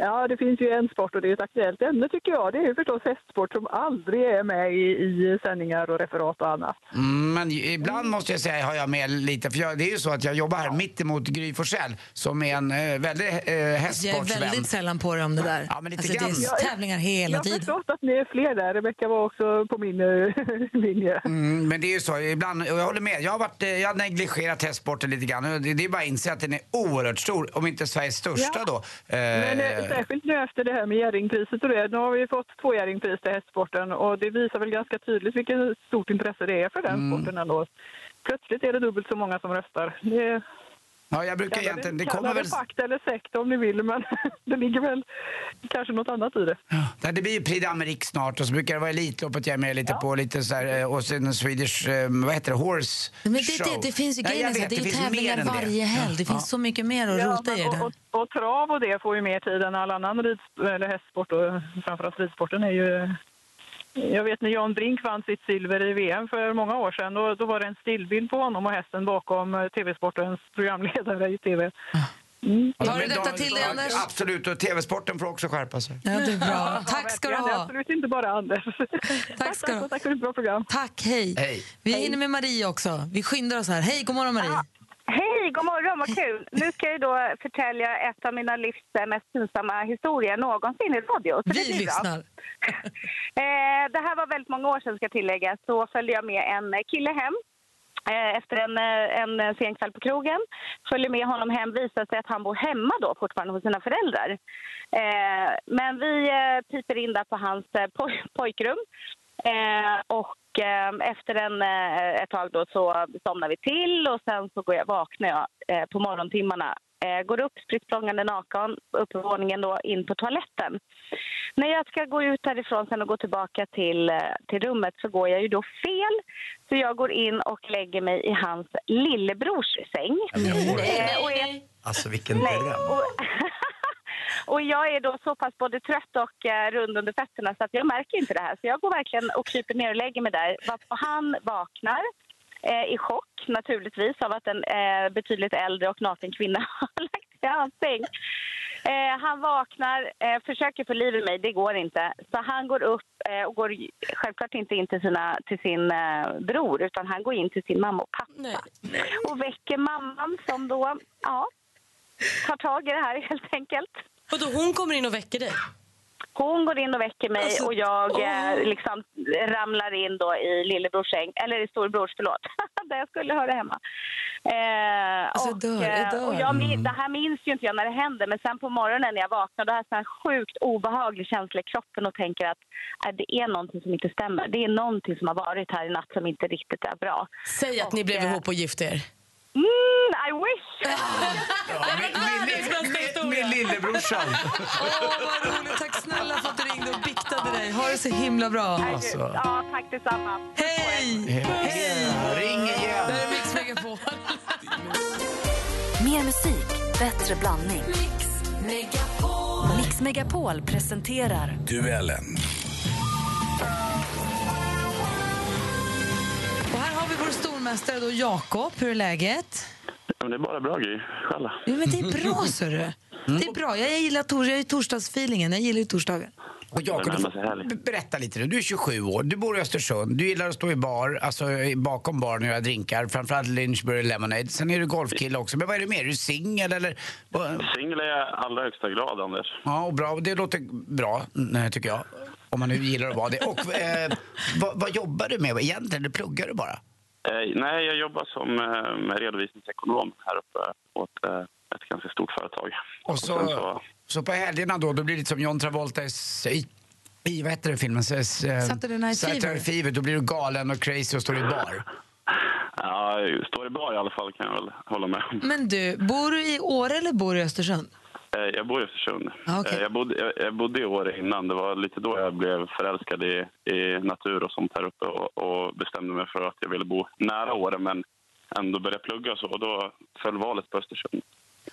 Ja, det finns ju en sport och det är ett aktuellt ämne tycker jag. Det är ju förstås hästsport som aldrig är med i, i sändningar och referat och annat. Mm, Men ibland måste jag säga har jag med lite, för jag, det är ju så att jag jobbar här mitt emot Gry Forssell som är en eh, väldigt eh, Jag är hästsportsvän. väldigt sällan på dig om det där. Ja, men lite alltså, det grann. är tävlingar hela jag har tiden. förstått att ni är fler där. Rebecka var också på min eh, linje. Mm, men det är ju så, ibland, och jag håller med, jag har, varit, eh, jag har negligerat hästsporten lite grann. Det, det är bara att inse att den är oerhört stor, om inte Sveriges största Ja. då. Eh, Men eh, särskilt nu efter det här med Jerringpriset och det. Nu har vi fått två Jerringpris till hästsporten och det visar väl ganska tydligt vilket stort intresse det är för den Mm. sporten ändå. Plötsligt är det dubbelt så många som röstar. Det, ja, jag brukar Kalla egentligen, det kalla kommer väl... det pakt eller sekt om ni vill, men det ligger väl kanske något annat i det. Ja, det blir ju Prix d'Amérique snart och så brukar det vara Elitloppet jag är med lite på, lite så här, eh, och sen Swedish, eh, vad heter det, Horse Men det, Show. det, det finns ju grejer, vet, att det är ju tävlingar det. varje helg. Det finns så mycket mer att Ja, rota i det och, och, och trav och det får ju mer tid än all annan rid, eller hästsport och framförallt ridsporten är ju... Jag vet när Jan Brink vann sitt silver i VM för många år sedan. Då, då var det en stillbild på honom och hästen bakom eh, TV-sportens programledare i TV. Mm. Tar du detta de- till dig, Anders? Absolut, och TV-sporten får också skärpa sig. Ja, det är bra. Tack ska du Ja, det är ha. absolut inte bara Anders. Tack ska du ha. Tack för ett bra program. Tack, hej. Hej. Vi hinner med Marie också. Vi skyndar oss här. Hej, god morgon Marie. Hej, god morgon, vad kul. Nu ska jag då förtälja ett av mina livs mest pinsamma historier någonsin i radio. Så Vi lyssnar. Eh, det här var väldigt många år sedan ska jag tillägga. Så följde jag med en kille hem eh, efter en, eh, en sen kväll på krogen. Följer med honom hem, visar sig att han bor hemma då fortfarande hos sina föräldrar. Eh, men vi piper in där på hans poj- pojkrum. Eh, och eh, efter en, eh, ett tag då så somnar vi till och sen så går jag, vaknar jag eh, på morgontimmarna. Eh, går upp spritt språngande naken upp på våningen då in på toaletten. När jag ska gå ut härifrån sen och gå tillbaka till, eh, till rummet så går jag ju då fel. Så jag går in och lägger mig i hans lillebrors säng. Eh, och är Alltså vilken Nej, program. och, jag är då så pass både trött och eh, rund under fötterna så att jag märker inte det här. Så jag går verkligen och kryper ner och lägger mig där. Varpå han vaknar eh, i chock naturligtvis av att en eh, betydligt äldre och naken kvinna har lagt sig i hans säng. Eh, han vaknar, eh, försöker få liv i mig, det går inte. Så han går upp eh, och går självklart inte in till, sina, till sin eh, bror utan han går in till sin mamma och pappa. Och väcker mamman som då, ja, tar tag i det här helt enkelt. Och då hon kommer in och väcker dig? Hon går in och väcker mig Alltså, och jag eh, liksom ramlar in då i lillebrors säng, eller i storbrors, förlåt, där jag skulle höra hemma. Eh, Alltså, och, dör, jag eh, dör. och jag, min- det här minns ju inte jag när det hände, men sen på morgonen när jag vaknade då har jag här sjukt obehaglig känsla i kroppen och tänker att äh, det är någonting som inte stämmer. Det är någonting som har varit här i natt som inte riktigt är bra. Säg att ni blev eh, ihop och gifte er. Mm, I wish! Min lillebrorsan. Åh, vad roligt. Tack snälla för att du ringde och biktade dig. Ha det så himla bra. Alltså. Ja, tack detsamma. Hej! Ring igen. Där är Mix Megapol. Mer musik, bättre blandning. Mix Megapol presenterar Duellen. Och här har vi vår stormästare då, Jakob. Hur är läget? Ja, men det är bara bra Gry. Själv? Jo, men det är bra, så du. Det är bra. Jag gillar tors jag är torsdagsfeelingen. Jag gillar ju torsdagar. Och Jakob, du får b- berätta lite nu. Du är 27 år, du bor i Östersund, du gillar att stå i bar, alltså bakom baren och göra drinkar, framförallt Lynchburg Lemonade. Sen är du golfkille också. Men vad är du mer? Är du singel eller? vad- Singel är jag i allra högsta grad, Anders. Ja, och bra. Det låter bra, mm, tycker jag. Om man nu gillar att vara det. Och eh, vad, vad jobbar du med egentligen? Eller pluggar du bara? Eh, nej, jag jobbar som eh, redovisningsekonom här uppe åt eh, ett ganska stort företag. Och så, sen så på helgerna då, då blir det lite som John Travolta i, i, i vad heter den filmen? Eh, Saturday Night Saturday Fever. Då blir du galen och crazy och står i bar. Ja, står i bar i alla fall kan jag väl hålla med om. Men du, bor du i Åre eller bor du i Östersund? Eh, Jag bor i Östersund. Ah, okej. Eh, Jag, bodde, jag, jag bodde i Åre innan. Det var lite då jag blev förälskad i, i natur och sånt här uppe och, och bestämde mig för att jag ville bo nära Åre men ändå börja plugga och så. Och då föll valet på Östersund.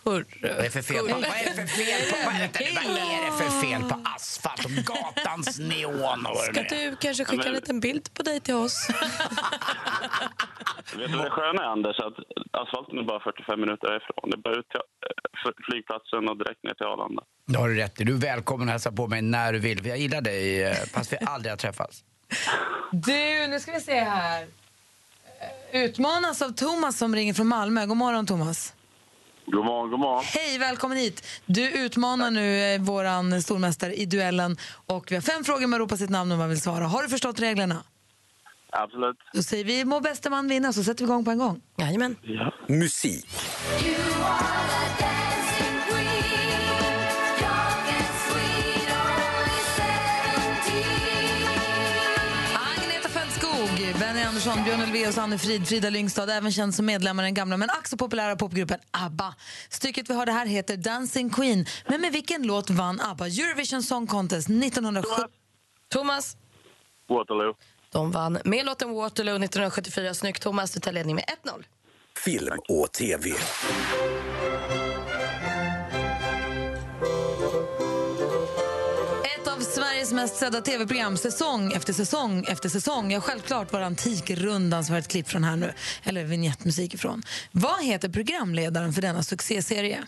Vad är det för fel på, vad är för fel på, vad är det, vad är det för fel på asfalt och gatans neon och Ska du kanske skicka en liten bild på dig till oss? Vet du vad det sköna är, Anders? Att asfalten är bara 45 minuter härifrån. Det är bara ut till eh, flygplatsen och direkt ner till Arlanda. Det har du rätt i. Du är välkommen att hälsa på mig när du vill. Jag gillar dig, eh, fast vi aldrig har träffats. Du, nu ska vi se här. Eh, Utmanas av Thomas som ringer från Malmö. God morgon, Thomas. God morgon, god morgon. Hej, välkommen hit. Du utmanar nu eh, våran stormästare i duellen. Och vi har fem frågor, man ropar sitt namn om man vill svara. Har du förstått reglerna? Absolut. Då säger vi må bästa man vinna, så sätter vi igång på en gång. Jajamän. Musik. Andersson, Björn Ulvaeus, Anne Frid, Frida Lyngstad, även känd som medlemmar i den gamla men ack så populära popgruppen ABBA. Stycket vi hörde här heter Dancing Queen. Men med vilken låt vann ABBA Eurovision Song Contest 1970? Thomas. Waterloo. De vann med låten Waterloo 1974. Snyggt, Thomas. Du tar ledning med 1-0. Film och TV. Sveriges mest sedda tv-program, säsong efter säsong efter säsong. Ja, självklart var Antikrundan som var ett klipp från här nu, eller vignettmusik ifrån. Vad heter programledaren för denna succéserie?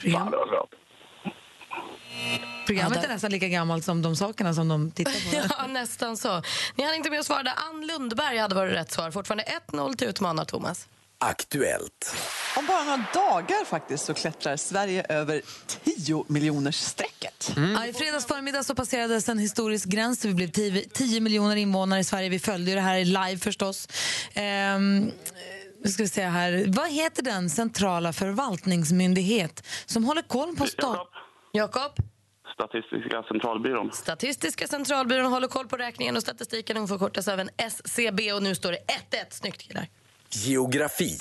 Program. Programmet Ja, är nästan lika gammalt som de sakerna som de tittar på. Ja, nästan så. Ni hann inte med att svara. där. Ann Lundberg hade varit rätt svar. Fortfarande 1-0 till utmanar Thomas. Aktuellt. Om bara några dagar faktiskt så klättrar Sverige över 10 miljoners strecket. Ja, I fredags förmiddag så passerades en historisk gräns. Vi blev 10, 10 miljoner invånare i Sverige. Vi följde ju det här live förstås. Ehm, nu ska vi se här. Vad heter den centrala förvaltningsmyndighet som håller koll på stat... Jakob? Statistiska centralbyrån. Statistiska centralbyrån håller koll på räkningen och statistiken. Hon förkortas även SCB och nu står det 1-1. Snyggt killar. Geografi.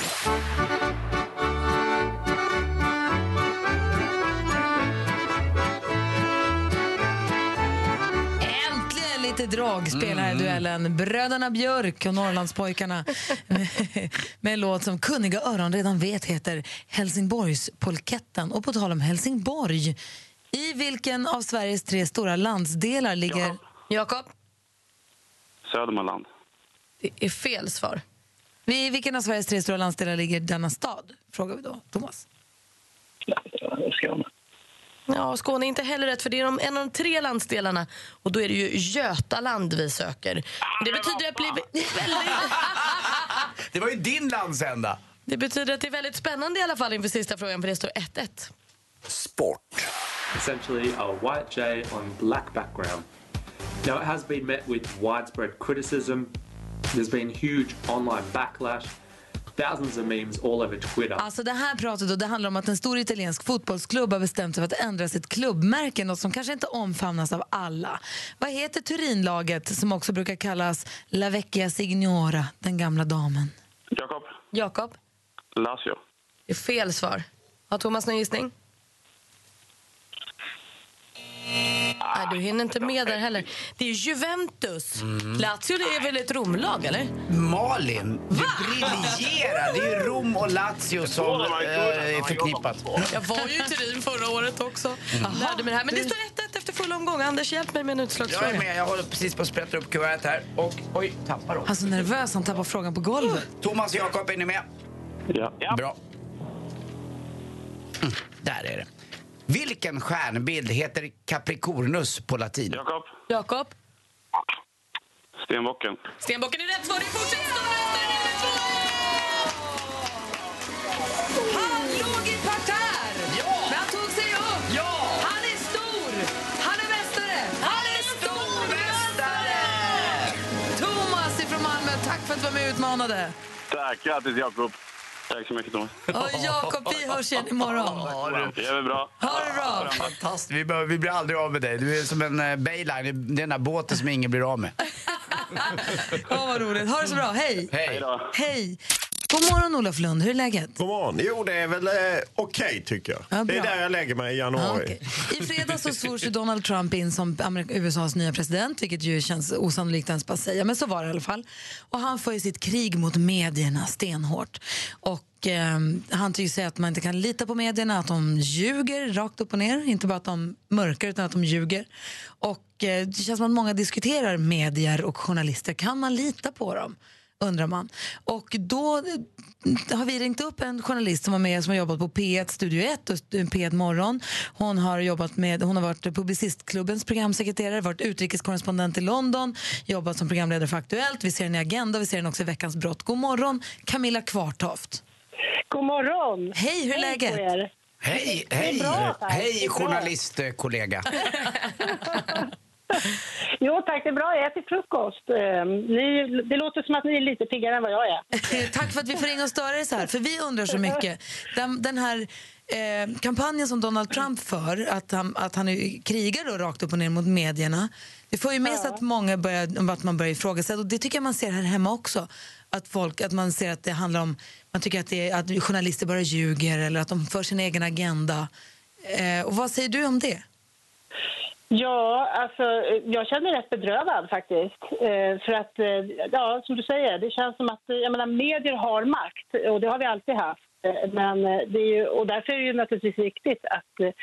Äntligen lite dragspel här i duellen. Bröderna Björk och Norrlandspojkarna med en låt som kunniga öron redan vet heter Helsingborgspolketten. Och på tal om Helsingborg, i vilken av Sveriges tre stora landsdelar ligger... Jakob? Södermanland. Det är fel svar. I vilken av Sveriges tre stora landsdelar ligger denna stad? Frågar vi då Thomas. Skåne. Ja, Skåne är inte heller rätt, för det är de, en av de tre landsdelarna. Och då är det ju Götaland vi söker. Det betyder att det blir väldigt... Det var ju din landsända. Det betyder att det är väldigt spännande i alla fall inför sista frågan, för det står 1-1. Sport. essentially a white jay on black background. Now, it has been met with widespread criticism. There's been huge online backlash, thousands of memes all over Twitter. Alltså det här pratet då, det handlar om att en stor italiensk fotbollsklubb har bestämt sig för att ändra sitt klubbmärke, något som kanske inte omfamnas av alla. Vad heter Turinlaget som också brukar kallas La Vecchia Signora, den gamla damen? Jakob. Jakob? Lazio. Det är fel svar. Har Thomas någon gissning? Nej, du hinner inte med där heller. Det är Juventus. Lazio det är väl ett Romlag, eller? Malin, du briljerar. Det är ju Rom och Lazio som eh, är förknippat. Jag var ju i Turin förra året också. Lärde mig det här. Men det står 1-1 efter full omgång. Anders, hjälp mig med en Jag är utslagsfråga. med, jag håller precis på att sprätta upp kuvertet här. Och oj, tappar då. Han är så nervös, han tappar frågan på golvet. Thomas och Jakob, är ni med? Ja. Bra. Mm, där är det. Vilken stjärnbild heter Capricornus på latin? Jakob. Jakob? Stenbocken. Stenbocken är rätt svar. Det fortsätter Han låg i parterre, men han tog sig upp. Han är stor. Han är mästare. Han är stormästare! Thomas ifrån Malmö, tack för att du var med och utmanade. Tack, grattis Jakob. Tack så mycket Thomas. Och Jakob, vi hörs igen imorgon. Det är väl bra. Ha det bra. Fantastiskt, vi, behöver, vi blir aldrig av med dig. Du är som en uh, bayline, det är den där båten som ingen blir av med. Ja, vad roligt. Ha det så bra. Hej. Hej. Hej. God morgon, Olof Lund. Hur är läget? God morgon. Jo, det är väl eh, okej tycker jag. Ja, det är där jag lägger mig i januari. I fredags så svors ju Donald Trump in som USAs nya president, vilket ju känns osannolikt ens bara säga, men så var det i alla fall. Och han för sitt krig mot medierna stenhårt. Och eh, han tycker sig att man inte kan lita på medierna, att de ljuger rakt upp och ner. Inte bara att de mörkar, utan att de ljuger. Och eh, det känns som att många diskuterar medier och journalister. Kan man lita på dem? Undrar man. Och då har vi ringt upp en journalist som var med som har jobbat på P1 Studio 1 och P1 Morgon. Hon har jobbat med, hon har varit Publicistklubbens programsekreterare, varit utrikeskorrespondent i London, jobbat som programledare för Aktuellt. Vi ser henne i Agenda, vi ser henne också i Veckans brott. God morgon, Camilla Kvartoft. God morgon. Hej, hur är Hej läget? Hej, hej, bra, hej journalistkollega. Jo tack, det är bra. Jag äter frukost. Eh, Ni, det låter som att ni är lite piggare än vad jag är. Tack för att vi får ringa och störa dig så här, för vi undrar så mycket. Den, den här eh, kampanjen som Donald Trump för, att han, att han krigar då rakt upp och ner mot medierna, det får ju med sig att många börjar, att man börjar ifrågasätta, och det tycker jag man ser här hemma också. Att, folk, att man ser att det handlar om, man tycker att, det är, att journalister bara ljuger eller att de för sin egen agenda. Eh, och vad säger du om det? Ja, alltså jag känner mig rätt bedrövad faktiskt. Eh, För att, eh, ja som du säger, det känns som att jag menar, medier har makt och det har vi alltid haft. Eh, men eh, det är ju, och därför är det ju naturligtvis viktigt att, eh,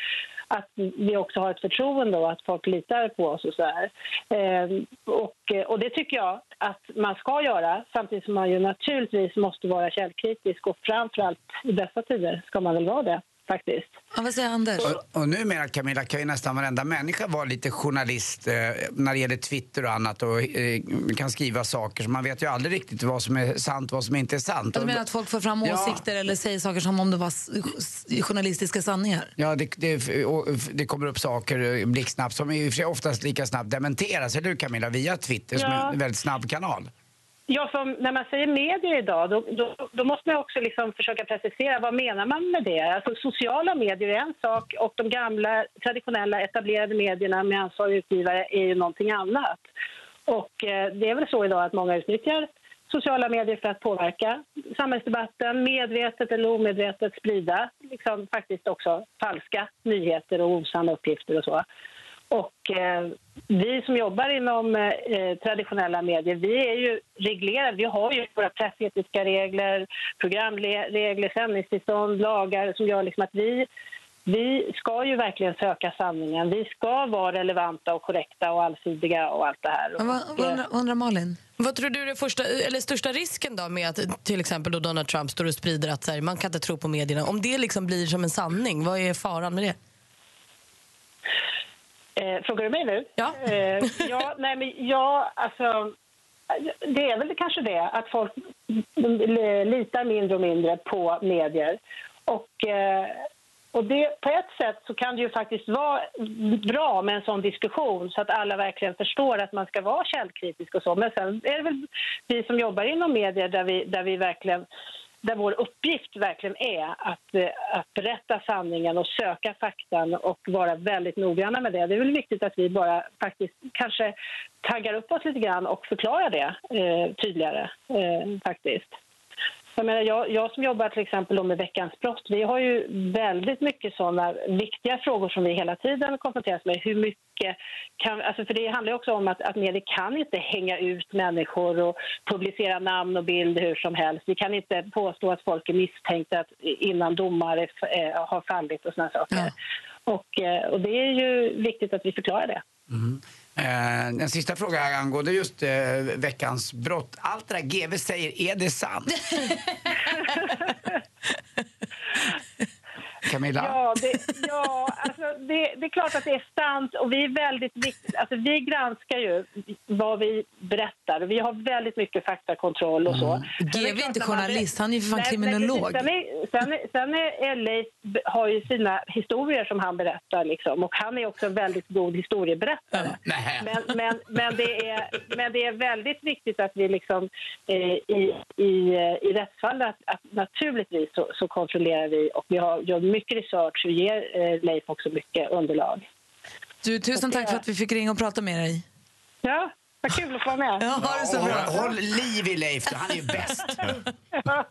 att vi också har ett förtroende och att folk litar på oss och så här. Ehm, eh, Och, och det tycker jag att man ska göra samtidigt som man ju naturligtvis måste vara källkritisk och framförallt i dessa tider ska man väl vara det faktiskt. Ja, vad säger Anders? Och, och numera Camilla kan ju nästan varenda människa vara lite journalist eh, när det gäller Twitter och annat och eh, kan skriva saker så man vet ju aldrig riktigt vad som är sant och vad som inte är sant. Du menar att folk får fram Ja. åsikter eller säger saker som om det var journalistiska sanningar? Ja, det, det, och det kommer upp saker eh, blixtsnabbt som i och för sig oftast lika snabbt dementeras, eller hur Camilla? Via Twitter som Ja. är en väldigt snabb kanal. Ja, för när man säger medier idag, då, då, då måste man också liksom försöka precisera vad menar man med det. Alltså, sociala medier är en sak och de gamla traditionella etablerade medierna med ansvarig utgivare är ju någonting annat. Och eh, det är väl så idag att många utnyttjar sociala medier för att påverka samhällsdebatten, medvetet eller omedvetet sprida liksom faktiskt också falska nyheter och osanna uppgifter och så. Och eh, vi som jobbar inom eh, traditionella medier, vi är ju reglerade. Vi har ju våra pressetiska regler, programregler, sändningstillstånd, lagar som gör liksom att vi, vi ska ju verkligen söka sanningen. Vi ska vara relevanta och korrekta och allsidiga och allt det här. Vad, Och, vad, undrar, vad undrar Malin? Vad tror du är den första, eller största risken då med att till exempel då Donald Trump står och sprider att så här, man kan inte tro på medierna? Om det liksom blir som en sanning, vad är faran med det? Eh, frågar du mig nu? Ja. Eh, ja, nej men ja, alltså... Det är väl kanske det, att folk litar mindre och mindre på medier. Och, eh, och det, på ett sätt så kan det ju faktiskt vara bra med en sån diskussion så att alla verkligen förstår att man ska vara källkritisk och så. Men sen är det väl vi som jobbar inom medier där vi, där vi verkligen där vår uppgift verkligen är att, eh, att berätta sanningen och söka faktan och vara väldigt noggranna med det. Det är väl viktigt att vi bara faktiskt kanske taggar upp oss lite grann och förklarar det eh, tydligare eh, faktiskt. Jag, menar, jag, jag som jobbar till exempel med Veckans brott, vi har ju väldigt mycket sådana viktiga frågor som vi hela tiden konfronteras med. Hur mycket kan, alltså för det handlar också om att, att medier kan inte hänga ut människor och publicera namn och bild hur som helst. Vi kan inte påstå att folk är misstänkta att, innan domar är, eh, har fallit och sådana saker. Och, eh, och det är ju viktigt att vi förklarar det. Eh, Eh, en sista fråga här angående just eh, veckans brott. Allt det där GV säger, är det sant? Camilla? Ja, det, ja alltså det, det är klart att det är sant och vi är väldigt viktigt. Alltså vi granskar ju vad vi berättar vi har väldigt mycket faktakontroll och så. Mm. GV är inte man journalist, han är ju för fan Nej, kriminolog. Sen är, sen, är, sen är LA har ju sina historier som han berättar liksom och han är också en väldigt god historieberättare. Men, men, men, det är, men det är väldigt viktigt att vi liksom, eh, i, i, eh, i rättsfall att, att naturligtvis så, så kontrollerar vi och vi har, gör mycket research och ger eh, Leif också mycket underlag. Du, tusen tack för att vi fick ringa och prata med dig. Ja, vad kul att få vara med. Ja, ha det så bra. Håll, håll liv i Leif, han är ju bäst.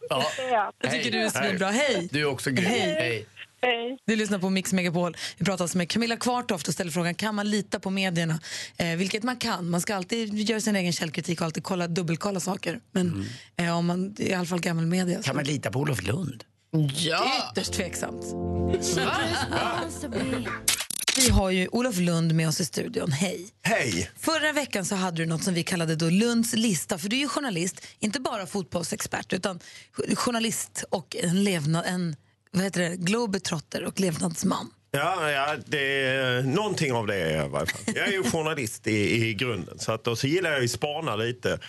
Ja. Jag tycker du är svinbra. Hej! Du är också grym. Hej. Hej. Du lyssnar på Mix Megapol. Vi pratar alltså med Camilla Kvartoft och ställer frågan kan man lita på medierna? Eh, vilket man kan. Man ska alltid göra sin egen källkritik och alltid kolla, dubbelkolla saker. Men eh, om man, i alla fall gammal media. Mm. Kan man lita på Olof Lund? Ja! Ytterst tveksamt. Vi har ju Olof Lund med oss i studion. Hej. Hej. Förra veckan så hade du något som vi kallade då Lunds lista. För du är ju journalist, inte bara fotbollsexpert utan journalist och en, levnad, en vad heter det, globetrotter och levnadsman. Ja, ja det är, någonting av det är jag i varje fall. Jag är ju journalist i, i grunden. Så att, och så gillar jag ju spana lite.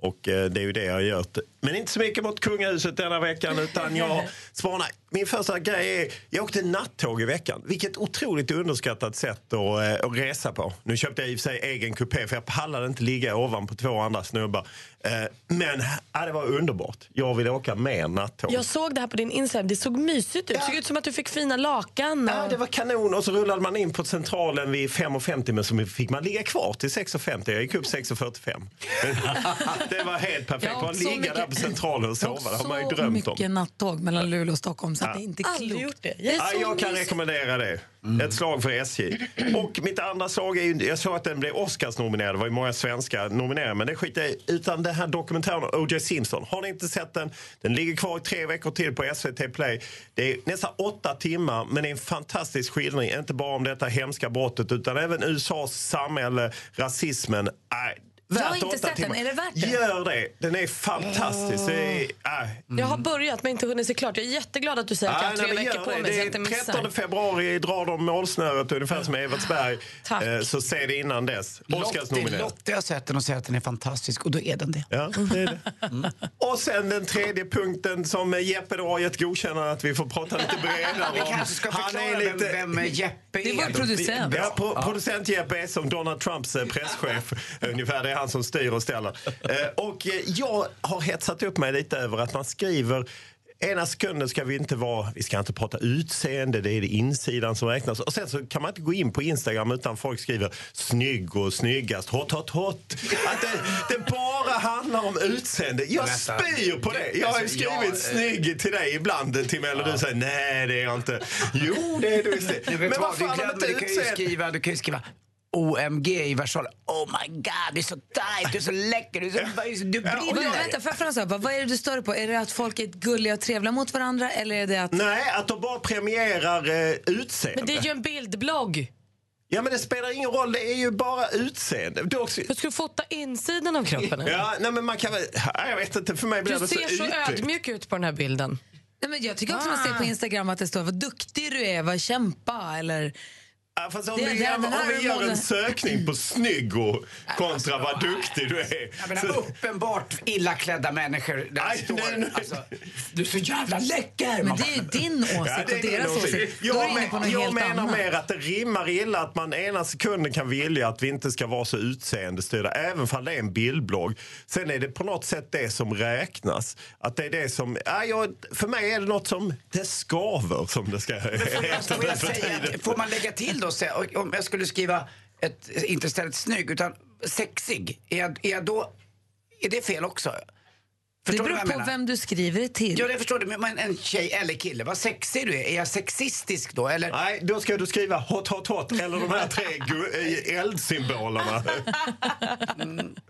Och eh, det är ju det jag har gjort. Men inte så mycket mot kungahuset denna veckan utan jag spanar. Min första grej är, jag åkte nattåg i veckan. Vilket otroligt underskattat sätt att, eh, att resa på. Nu köpte jag i och för sig egen kupé för jag pallade inte ligga ovanpå två andra snubbar. Eh, Men ja, det var underbart. Jag ville åka mer nattåg. Jag såg det här på din Instagram. Det såg mysigt ut. Det såg ut som att du fick fina lakan. Och... Ja, det var kanon. Och så rullade man in på centralen vid 5.50 men så fick man ligga kvar till 6.50. Jag gick upp 6.45. det var helt perfekt. Ja, så ligga mycket- där på centralen och sova. Det har man ju Så drömt om. mycket nattåg mellan Luleå och Stockholm så att det är inte Aldrig klokt. gjort det. Är Ja, så jag kan rekommendera det. Mm. Ett slag för SJ. Och mitt andra slag är ju, jag såg att den blev Oscars-nominerad. Det var ju många svenska nominerade. Men det skiter jag i. Utan den här dokumentären om O.J. Simpson. Har ni inte sett den? Den ligger kvar i tre veckor till på SVT Play. Det är nästan åtta timmar men det är en fantastisk skildring. Inte bara om detta hemska brottet utan även USAs samhälle, rasismen. Äh, jag har värt inte sett den. timmar. Är det värt det? Gör det. Den är fantastisk. Det är, äh. Jag har börjat men inte hunnit se klart. Jag är jätteglad att du säger att jag har Nej, tre nej, veckor på det. mig Det är missar. 13 februari drar de målsnöret ungefär som Evertsberg. Eh, Så se det innan dess. Oscarsnominerad. Lottie har sett den och säger att den är fantastisk och då är den det. Ja, det är det. Och sen den tredje punkten som Jeppe då har gett godkännande att vi får prata lite bredare Vi om. kanske ska förklara vem- vem Jeppe är. Det är vår producent. Ja, pro- producent Jeppe är som Donald Trumps eh, presschef. Ungefär, det är han som styr och ställer. Eh, Och eh, jag har hetsat upp mig lite över att man skriver Ena sekunden ska vi inte vara, vi ska inte prata utseende, det är det insidan som räknas. Och sen så kan man inte gå in på Instagram utan folk skriver snygg och snyggast, hot, hot, hot. Att det, det bara handlar om utseende. Jag spyr på det. Jag har ju Alltså, skrivit jag, eh, snygg till dig ibland till mig och du säger nej det är jag inte. Jo det är du. Du Men vad fan om inte du kan ju utseende? skriva, du kan ju skriva OMG i versal. Oh my god, du är så tight, du är så läcker, du, är så, du Men, brinner. vänta, får jag fråga? Vad är det du stör dig på? Är det att folk är gulliga och trevliga mot varandra eller är det att... Nej, att de bara premierar eh, utseende. Men det är ju en bildblogg. Ja, men det spelar ingen roll. Det är ju bara utseende. Du, också... du ska fota insidan av kroppen. eller? Ja, nej, men man kan väl... Ja, Jag vet inte, för mig blir Du det så ser så ytligt. ödmjuk ut på den här bilden. Nej, men jag tycker också man ser på Instagram att det står vad duktig du är, vad kämpa eller... Ja, fast om, Det- vi, det- om här vi gör en sökning på snygg och kontra vad duktig du är. Jag menar, uppenbart illa klädda människor där det står alltså, du är så jävla läcker. Men det är ju din åsikt Ja, det är och din deras åsikt. åsikt. Jag, men, jag menar annat. mer att det rimmar illa att man ena sekunden kan vilja att vi inte ska vara så utseendestyrda, även om det är en bildblogg. Sen är det på något sätt det som räknas. Att det är det som, ja, jag, för mig är det något som, det skaver som det ska heta får man lägga till då, säga, om jag skulle skriva ett, inte istället snygg utan sexig, är jag, är jag då, är det fel också? Det Förstår du beror vad jag på menar? vem du skriver det till. Ja, det förstår du. Men en tjej eller kille, vad sexig du är. Är jag sexistisk då? Eller? Nej, då ska du skriva hot, hot, hot eller de här tre eh, eldsymbolerna.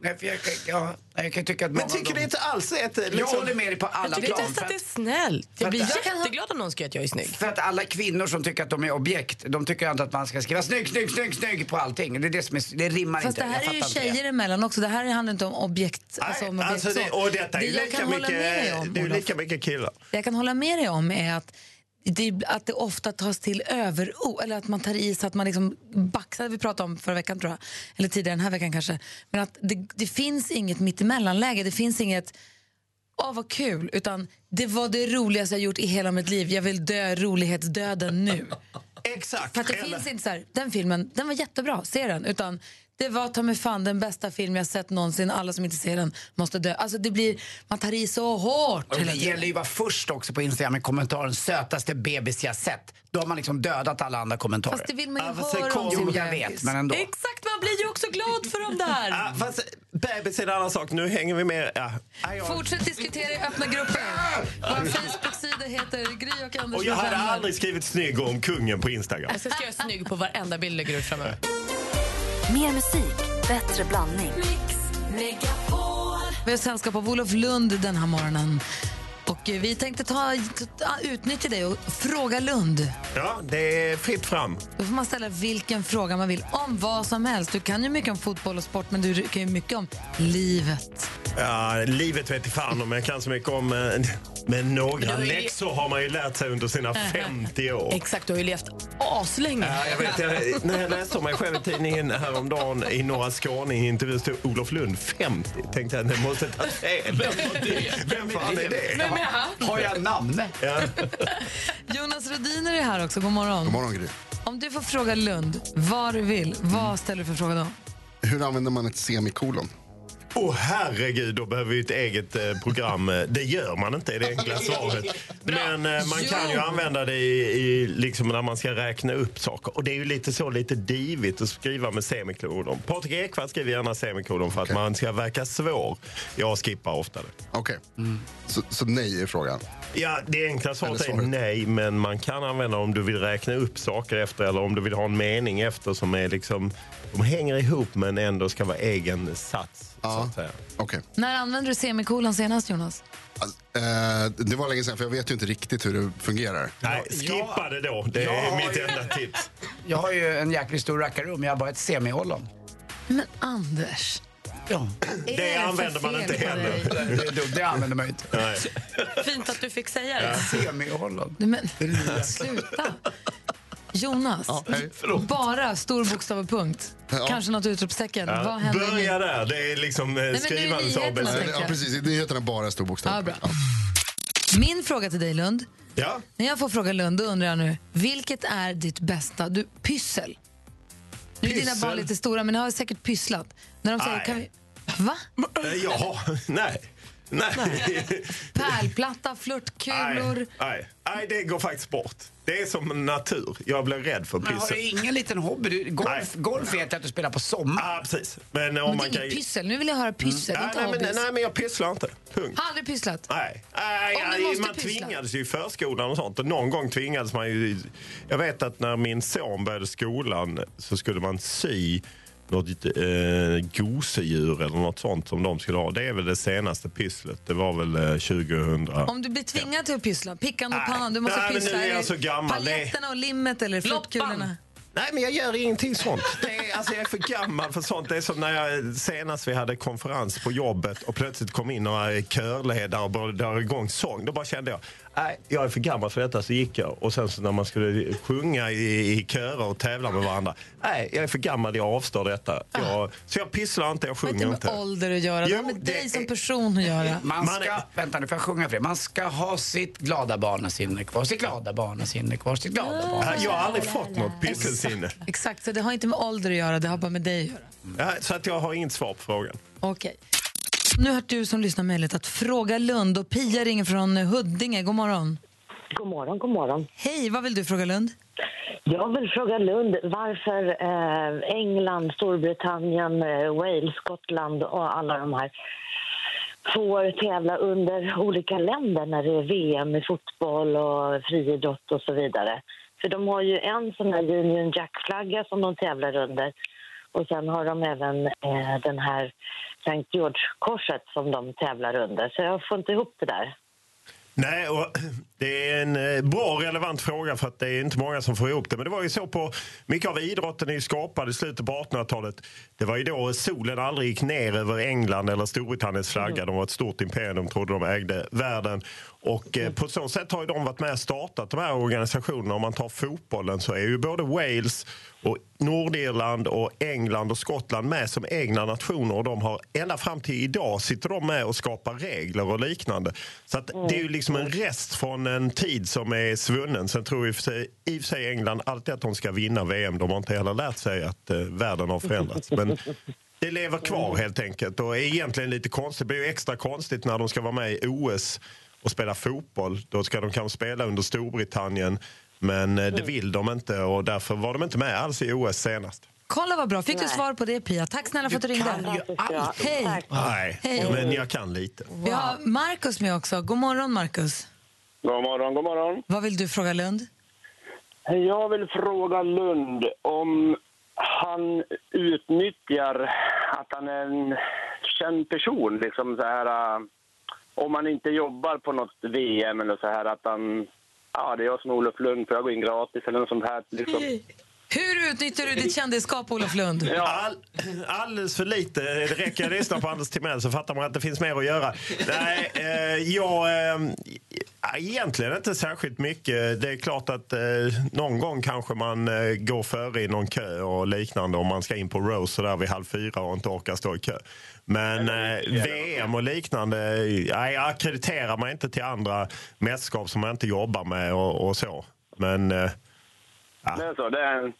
Nej, för jag, ja, jag kan tycka att Men tycker det inte alls är ett... Jag Liksom... håller med dig på alla Jag tycker plan. inte att det är snällt. Jag blir jätteglad om någon skriver att jag är snygg. För att alla kvinnor som tycker att de är objekt, de tycker inte att man ska skriva snygg, snygg, snygg, snygg på allting. Det, är det, som är, det rimmar Fast inte. det här Jag är ju tjejer emellan också. Det här handlar inte om objekt. Alltså om objekt Alltså det, och detta är Det ju jag lika kan hålla mycket, med dig om, det är lika mycket killar. Det jag kan hålla med dig om är att det, att det ofta tas till överord, eller att man tar i så att man liksom baxar, vi pratade om förra veckan tror jag, eller tidigare den här veckan kanske. Men att det, det finns inget mittemellanläge, det finns inget Åh, vad kul! Utan det var det roligaste jag gjort i hela mitt liv. Jag vill dö rolighetsdöden nu. Exakt. För att det finns inte så här, den filmen, den var jättebra, se den. Utan det var ta mig fan den bästa film jag sett någonsin. Alla som inte ser den måste dö. Alltså det blir, man tar i så hårt Och det gäller ju att vara först också på Instagram med kommentaren sötaste bebis jag sett. Då har man liksom dödat alla andra kommentarer. Fast det vill man ju Ja, höra om sin Jo, jag bebis. vet, men ändå. Exakt, man blir ju också glad för dem där. Ja, fast bebis är en annan sak. Nu hänger vi med. Ja. Jag- Fortsätt diskutera i öppna grupper. Vår Facebook-sida heter Gry och Anders Och jag hade aldrig skrivit snygg om kungen på Instagram. Jag ska göra snygg på varenda bild jag lägger ut framöver. Mer musik, bättre blandning. Vi har sällskap av Olof Lund den här morgonen. Och vi tänkte ta, ta, utnyttja det och fråga Lund. Ja, det är fritt fram. Då får man ställa vilken fråga man vill om vad som helst. Du kan ju mycket om fotboll och sport, men du kan ju mycket om livet. Ja, livet vet fan om jag kan så mycket om. eh, Men några är- läxor har man ju lärt sig under sina 50 år. Exakt, du har ju levt aslänge. Ja, jag vet, jag, när jag läste om mig själv i tidningen häromdagen i Norra Skåne i intervju stod Olof Lund 50. Tänkte jag, det måste ta fel. Vem fan är det? Vem är han? Har jag namn? Ja. Jonas Rhodiner är här också. God morgon. God morgon, Gry. Om du får fråga Lund vad du vill, vad ställer du för fråga då? Hur använder man ett semikolon? Åh herregud, då behöver vi ett eget eh, program. Eh, Det gör man inte, är det enkla svaret. Men eh, man kan ju använda det i, i, liksom när man ska räkna upp saker. Och det är ju lite så lite divigt att skriva med semikolon. Patrik Ekwall skriver gärna semikolon för att man ska verka svår. Jag skippar ofta det. Okej, så, så nej är frågan. Ja, det enkla svaret är nej, men man kan använda om du vill räkna upp saker efter eller om du vill ha en mening efter som är liksom, de hänger ihop men ändå ska vara egen sats. Så att säga. Okej. När använde du semikolon senast, Jonas? Alltså, eh, det var länge sedan, för jag vet ju inte riktigt hur det fungerar. Nej, skippa det då. Det är Ja, mitt ja. enda tips. Jag har ju en jäkligt stor rackarrum, jag har bara ett semiollon. Men Anders, Ja. Det för använder man inte heller. Det, dumt, det använder man inte. Nej. Fint att du fick säga det. Semiollon. Nej, Men, sluta. Jonas, Ja, bara stor bokstav och punkt. Ja. Kanske något utropstecken. Ja, Vad händer Börja där. Det är liksom eh, det skrivandets ABC. Ja, precis. I nyheterna bara stor bokstav. Ja, bra. Min fråga till dig, Lund. Ja. När jag får fråga Lund, då undrar jag nu, vilket är ditt bästa du, pyssel? Nu är dina Pyssel? barn lite stora, men ni har säkert pysslat. När de säger, Nej. kan vi... Va? Eh, Ja, nej. Nej. Pärlplatta, flörtkulor. Nej, nej, nej, det går faktiskt bort. Det är som natur. Jag blir rädd för Men har pyssel. du ingen liten hobby? Du, golf, golf vet jag att du spelar på sommaren. Ja, precis. Men om Men man det är kan... inget pyssel. Nu vill jag höra pyssel, Nej, inte nej, men, nej, men jag pysslar inte. Punkt. Har aldrig pysslat? Nej, nej Om du nej, måste man pyssla. tvingades ju i förskolan och sånt. Och någon gång tvingades man ju... Jag vet att när min son började skolan så skulle man sy något eh, gosedjur eller något sånt som de skulle ha. Det är väl det senaste pysslet. Det var väl eh, 2000. Om du blir tvingad till att pyssla, pickan och pannan, du måste nej, men pyssla. nu är jag så gammal. Paletterna och limmet eller flörtkulorna? Nej, men jag gör ingenting sånt. Det är, alltså, jag är för gammal för sånt. Det är som när jag senast vi hade konferens på jobbet och plötsligt kom in några körledare och började dra igång sång. Då bara kände jag, nej, jag är för gammal för detta. Så gick jag. Och sen så när man skulle sjunga i, i körer och tävla med varandra. Nej, jag är för gammal, jag avstår detta. Jag, så jag pysslar inte, jag Det har sjunger inte inte. med ålder att göra, det har Jo, med dig det som är- person att göra. Man ska, vänta nu får jag sjunga för det. Man ska ha sitt glada barnasinne kvar, sitt glada barnasinne kvar, sitt glada barnasinne. Jag har aldrig fått något pysselsinne. Exakt, så det har inte med ålder att göra, det har bara med dig att göra. Ja, så att jag har inget svar på frågan. Okej. Nu har du som lyssnar möjlighet att fråga Lund och Pia ringer från Huddinge. God morgon. God morgon, god morgon. Hej, vad vill du fråga Lund? Jag vill fråga Lund varför eh, England, Storbritannien, eh, Wales, Skottland och alla de här får tävla under olika länder när det är VM i fotboll och friidrott och så vidare. För de har ju en sån här Union Jack-flagga som de tävlar under och sen har de även eh, den här St. George-korset som de tävlar under. Så jag får inte ihop det där. Nej, och det är en eh, bra och relevant fråga för att det är inte många som får ihop det. Men det var ju så på, mycket av idrotten är ju skapad i slutet på 1800-talet. Det var ju då solen aldrig gick ner över England eller Storbritanniens flagga. De var ett stort imperium, de trodde de ägde världen. Och eh, på så sätt har ju de varit med och startat de här organisationerna. Om man tar fotbollen så är ju både Wales och Nordirland och England och Skottland med som egna nationer och de har ända fram till idag sitter de med och skapar regler och liknande. Så att det är ju liksom en rest från en tid som är svunnen. Sen tror i och för sig, i och för sig England alltid att de ska vinna VM. De har inte heller lärt sig att eh, världen har förändrats. Men det lever kvar helt enkelt och är egentligen lite konstigt. Det blir ju extra konstigt när de ska vara med i OS och spela fotboll. Då ska de kanske spela under Storbritannien. Men eh, det vill de inte och därför var de inte med alls i OS senast. Kolla vad bra, fick du Nej. svar på det Pia? Tack snälla för att du ringde. kan ju allt. Hej. Nej, Hej. men jag kan lite. Vi har Markus med också. God morgon Markus. God morgon, god morgon. Vad vill du fråga Lund? Jag vill fråga Lund om han utnyttjar att han är en känd person. Liksom så här, äh, om man inte jobbar på något VM eller så här att han... Ja, det är jag som är Olof Lund, för jag går in gratis eller något sånt här. Liksom. Hur utnyttjar du ditt kändisskap, Olof Lund? All, alldeles för lite. Det räcker att lyssna på Anders Timell så fattar man att det finns mer att göra. Nej, eh, jag... Eh, egentligen inte särskilt mycket. Det är klart att eh, någon gång kanske man eh, går före i någon kö och liknande om man ska in på Rose så där vid halv fyra och inte orkar stå i kö. Men eh, VM och liknande, nej, jag akkrediterar mig inte till andra mästerskap som man inte jobbar med och, och så. Men... Eh, Det är så, det är en...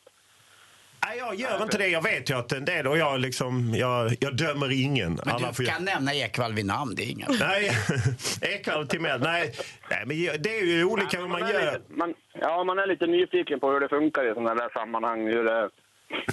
Nej, jag gör inte det. Jag vet ju att en del, och jag, liksom, jag, jag dömer ingen. Men Alla du får kan nämna Ekwall vid namn, det är inga Nej, Ekwall och Timell. Nej, nej, men det är ju olika hur man är gör. lite, man, ja, man är lite nyfiken på hur det funkar i sådana där sammanhang. Hur det,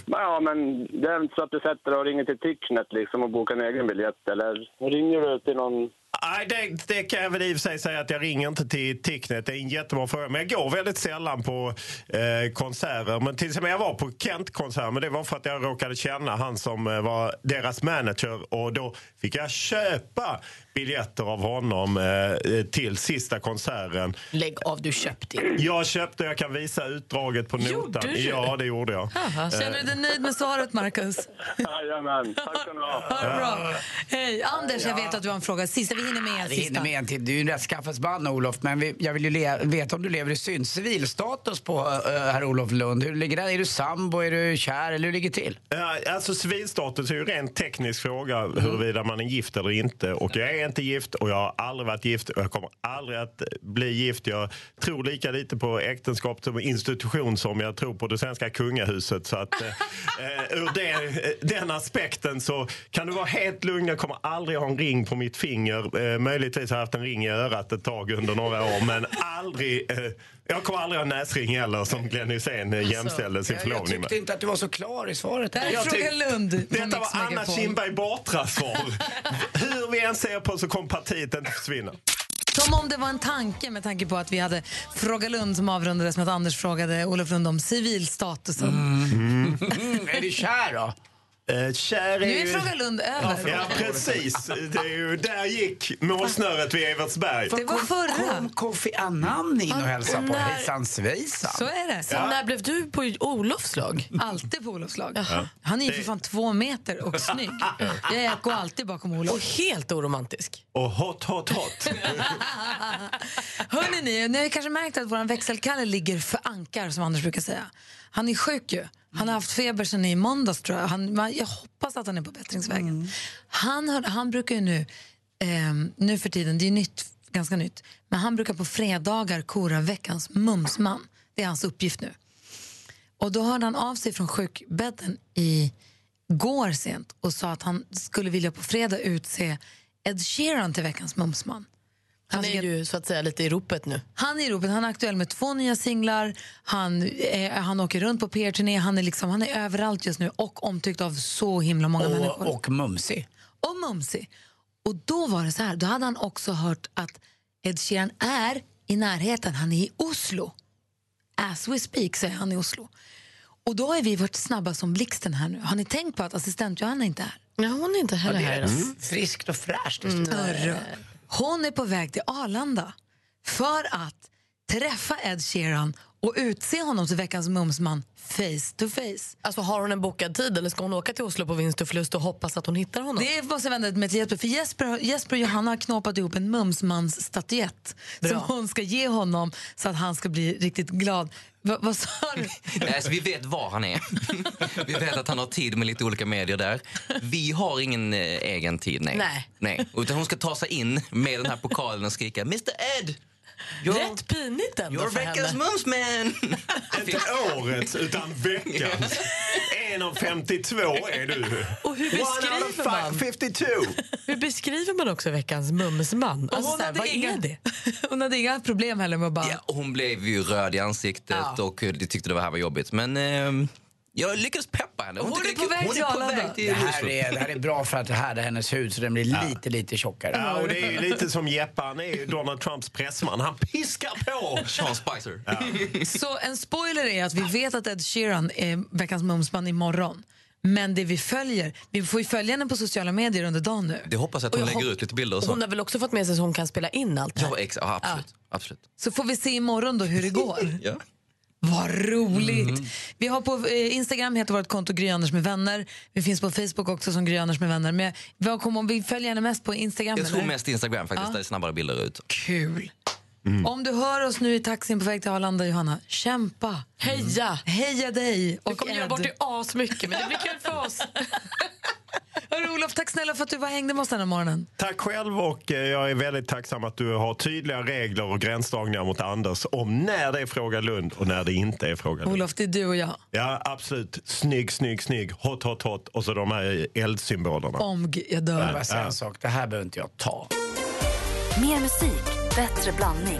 ja, men det är inte så att du sätter dig och ringer till Ticknet liksom och bokar en egen biljett. Eller ringer du till någon... Nej, det, det kan jag väl i och för sig säga att jag ringer inte till Ticknet. Det är en jättebra fråga. Men jag går väldigt sällan på eh, konserter. Men till exempel jag var på Kent-konsert, men det var för att jag råkade känna han som eh, var deras manager. Och då fick jag köpa biljetter av honom eh, till sista konserten. Lägg av, du köpte. Jag köpte, jag kan visa utdraget på Gjorde notan. du? Ja, det gjorde jag. Aha, känner du dig nöjd med svaret, Markus? Jajamän, tack ska ni ha. Ha det bra. Hej, Anders, jag vet att du har en fråga. Sista, vi hinner med en Vi hinner sista. med en till. Du är ju en rättskaffens man, Olof. Men vi, jag vill ju veta om du lever i synd. Civilstatus på uh, herr Olof Lund. Hur ligger det? Är du sambo? Är du kär? Eller hur ligger det till? Ja, Alltså civilstatus är ju en rent teknisk fråga huruvida man är gift eller inte. Och jag är inte gift och jag har aldrig varit gift och jag kommer aldrig att bli gift. Jag tror lika lite på äktenskap som institution som jag tror på det svenska kungahuset. Så att eh, eh, ur det, den aspekten så kan du vara helt lugn. Jag kommer aldrig ha en ring på mitt finger här. Eh, möjligtvis har jag haft en ring i örat ett tag under några år, men aldrig... Eh, jag kommer aldrig ha näsring heller som Glenn Hysén eh, jämställde sin Jag, jag förlovning tyckte med. inte att du var så klar i svaret. Här är Jag tyck- Lund Detta var Anna. Kinberg Batras svar. Hur vi än ser på så kommer partiet inte försvinna. Som om det var en tanke med tanke på att vi hade Fråga Lund som avrundades med att Anders frågade Olof Lund om civilstatusen. Mm. är du kär då? Eh, kär är Nu är ju... Fråga Lund över. Ja, precis. Det är ju, där gick målsnöret vid Evertsberg. Det var förra. Kom Kofi Annan in och hälsade på när- hejsan svejsan. Så är det. Så när blev du på Olofs lag? Alltid på Olofs lag. Jaha. Han är ju för fan två meter och snygg. Jag går alltid bakom Olof. Och helt oromantisk. Och hot, hot, hot. Hörrni, ni, ni har kanske märkt att vår växelkalle ligger för ankar, som Anders brukar säga. Han är sjuk ju. Han har haft feber sedan i måndags tror jag. Han, jag hoppas att han är på bättringsvägen. Han, har, han brukar ju nu, ehm, nu för tiden, det är nytt, ganska nytt, men han brukar på fredagar kora veckans mumsman. Det är hans uppgift nu. Och då hörde han av sig från sjukbädden i går sent och sa att han skulle vilja på fredag utse Ed Sheeran till veckans mumsman. Han är ju så att säga lite i ropet nu. Han är i ropet. Han är aktuell med två nya singlar. Han, eh, han åker runt på PR-turné. Han är, liksom, han är överallt just nu och omtyckt av så himla många människor. Och, och mumsig. Och mumsig. Och då var det så här, då hade han också hört att Ed Sheeran är i närheten. Han är i Oslo. As we speak är han i Oslo. Och då har vi varit snabba som blixten här nu. Har ni tänkt på att assistent Johanna inte är här? Ja, hon är inte Ja, heller det här är idag. friskt och fräscht. Mm. Hon är på väg till Arlanda för att träffa Ed Sheeran och utse honom till veckans mumsman face to face. Alltså har hon en bokad tid eller ska hon åka till Oslo på vinst och förlust och hoppas att hon hittar honom? Det måste jag vända mig till Jesper, för Jesper, Jesper och Johanna har knåpat ihop en mumsmansstatyett som hon ska ge honom så att han ska bli riktigt glad. Va, vad sa du? Nej, alltså, vi vet var han är. vi vet att han har tid med lite olika medier där. Vi har ingen eh, egen tid, nej. Nej. nej. Utan hon ska ta sig in med den här pokalen och skrika Mr Ed! You're, Rätt pinigt ändå you're för veckans henne. mumsman! Inte årets, utan veckans. En av 52 är du. Och hur One out beskriver of man? 52. Hur beskriver man också veckans mumsman? Alltså, hon här, hade inga- det? Hon hade inga problem heller med att bara... Ja, och hon blev ju röd i ansiktet Ja. och eh, tyckte det här var jobbigt. Men ehm, jag lyckades peppa henne. Hon tycker är det på väg hon till Arlanda. Det här, är, det här är bra för att härda hennes hud så den blir lite, lite tjockare. Ja, och det är ju lite som Jeppe, han är ju Donald Trumps pressman. Han piskar på. Sean Spicer. Så en spoiler är att vi vet att Ed Sheeran är veckans mumsman imorgon. Men det vi följer, vi får ju följa henne på sociala medier under dagen nu. Det hoppas jag att hon lägger ut lite bilder och Hon så. har väl också fått med sig så hon kan spela in allt det här? Ja, exa, ja, absolut. absolut. Så får vi se imorgon då hur det går. Ja. Vad roligt! Vi har på eh, Instagram heter vårt konto Gry Anders med vänner. Vi finns på Facebook också som Gry Anders med vänner. Men vad kommer vi följer henne mest på Instagram? Jag tror eller? mest Instagram faktiskt, Ja. där det är snabbare bilder ut. Kul! Om du hör oss nu i taxin på väg till Arlanda, Johanna, kämpa! Heja! Heja dig! Vi Och kommer göra Ed. bort det asmycket men det blir kul för oss. Hörru, Olof, tack snälla för att du var hängde med oss den här morgonen. Tack själv och eh, jag är väldigt tacksam att du har tydliga regler och gränsdragningar mot Anders om när det är Fråga Lund och när det inte är Fråga Lund. Olof, det är du och jag. Ja, absolut. Snygg, snygg, snygg. Hot, hot, hot. Och så de här eldsymbolerna. Om G- jag dör. Bara säga en sak, det här behöver inte jag ta. Mer musik, bättre blandning.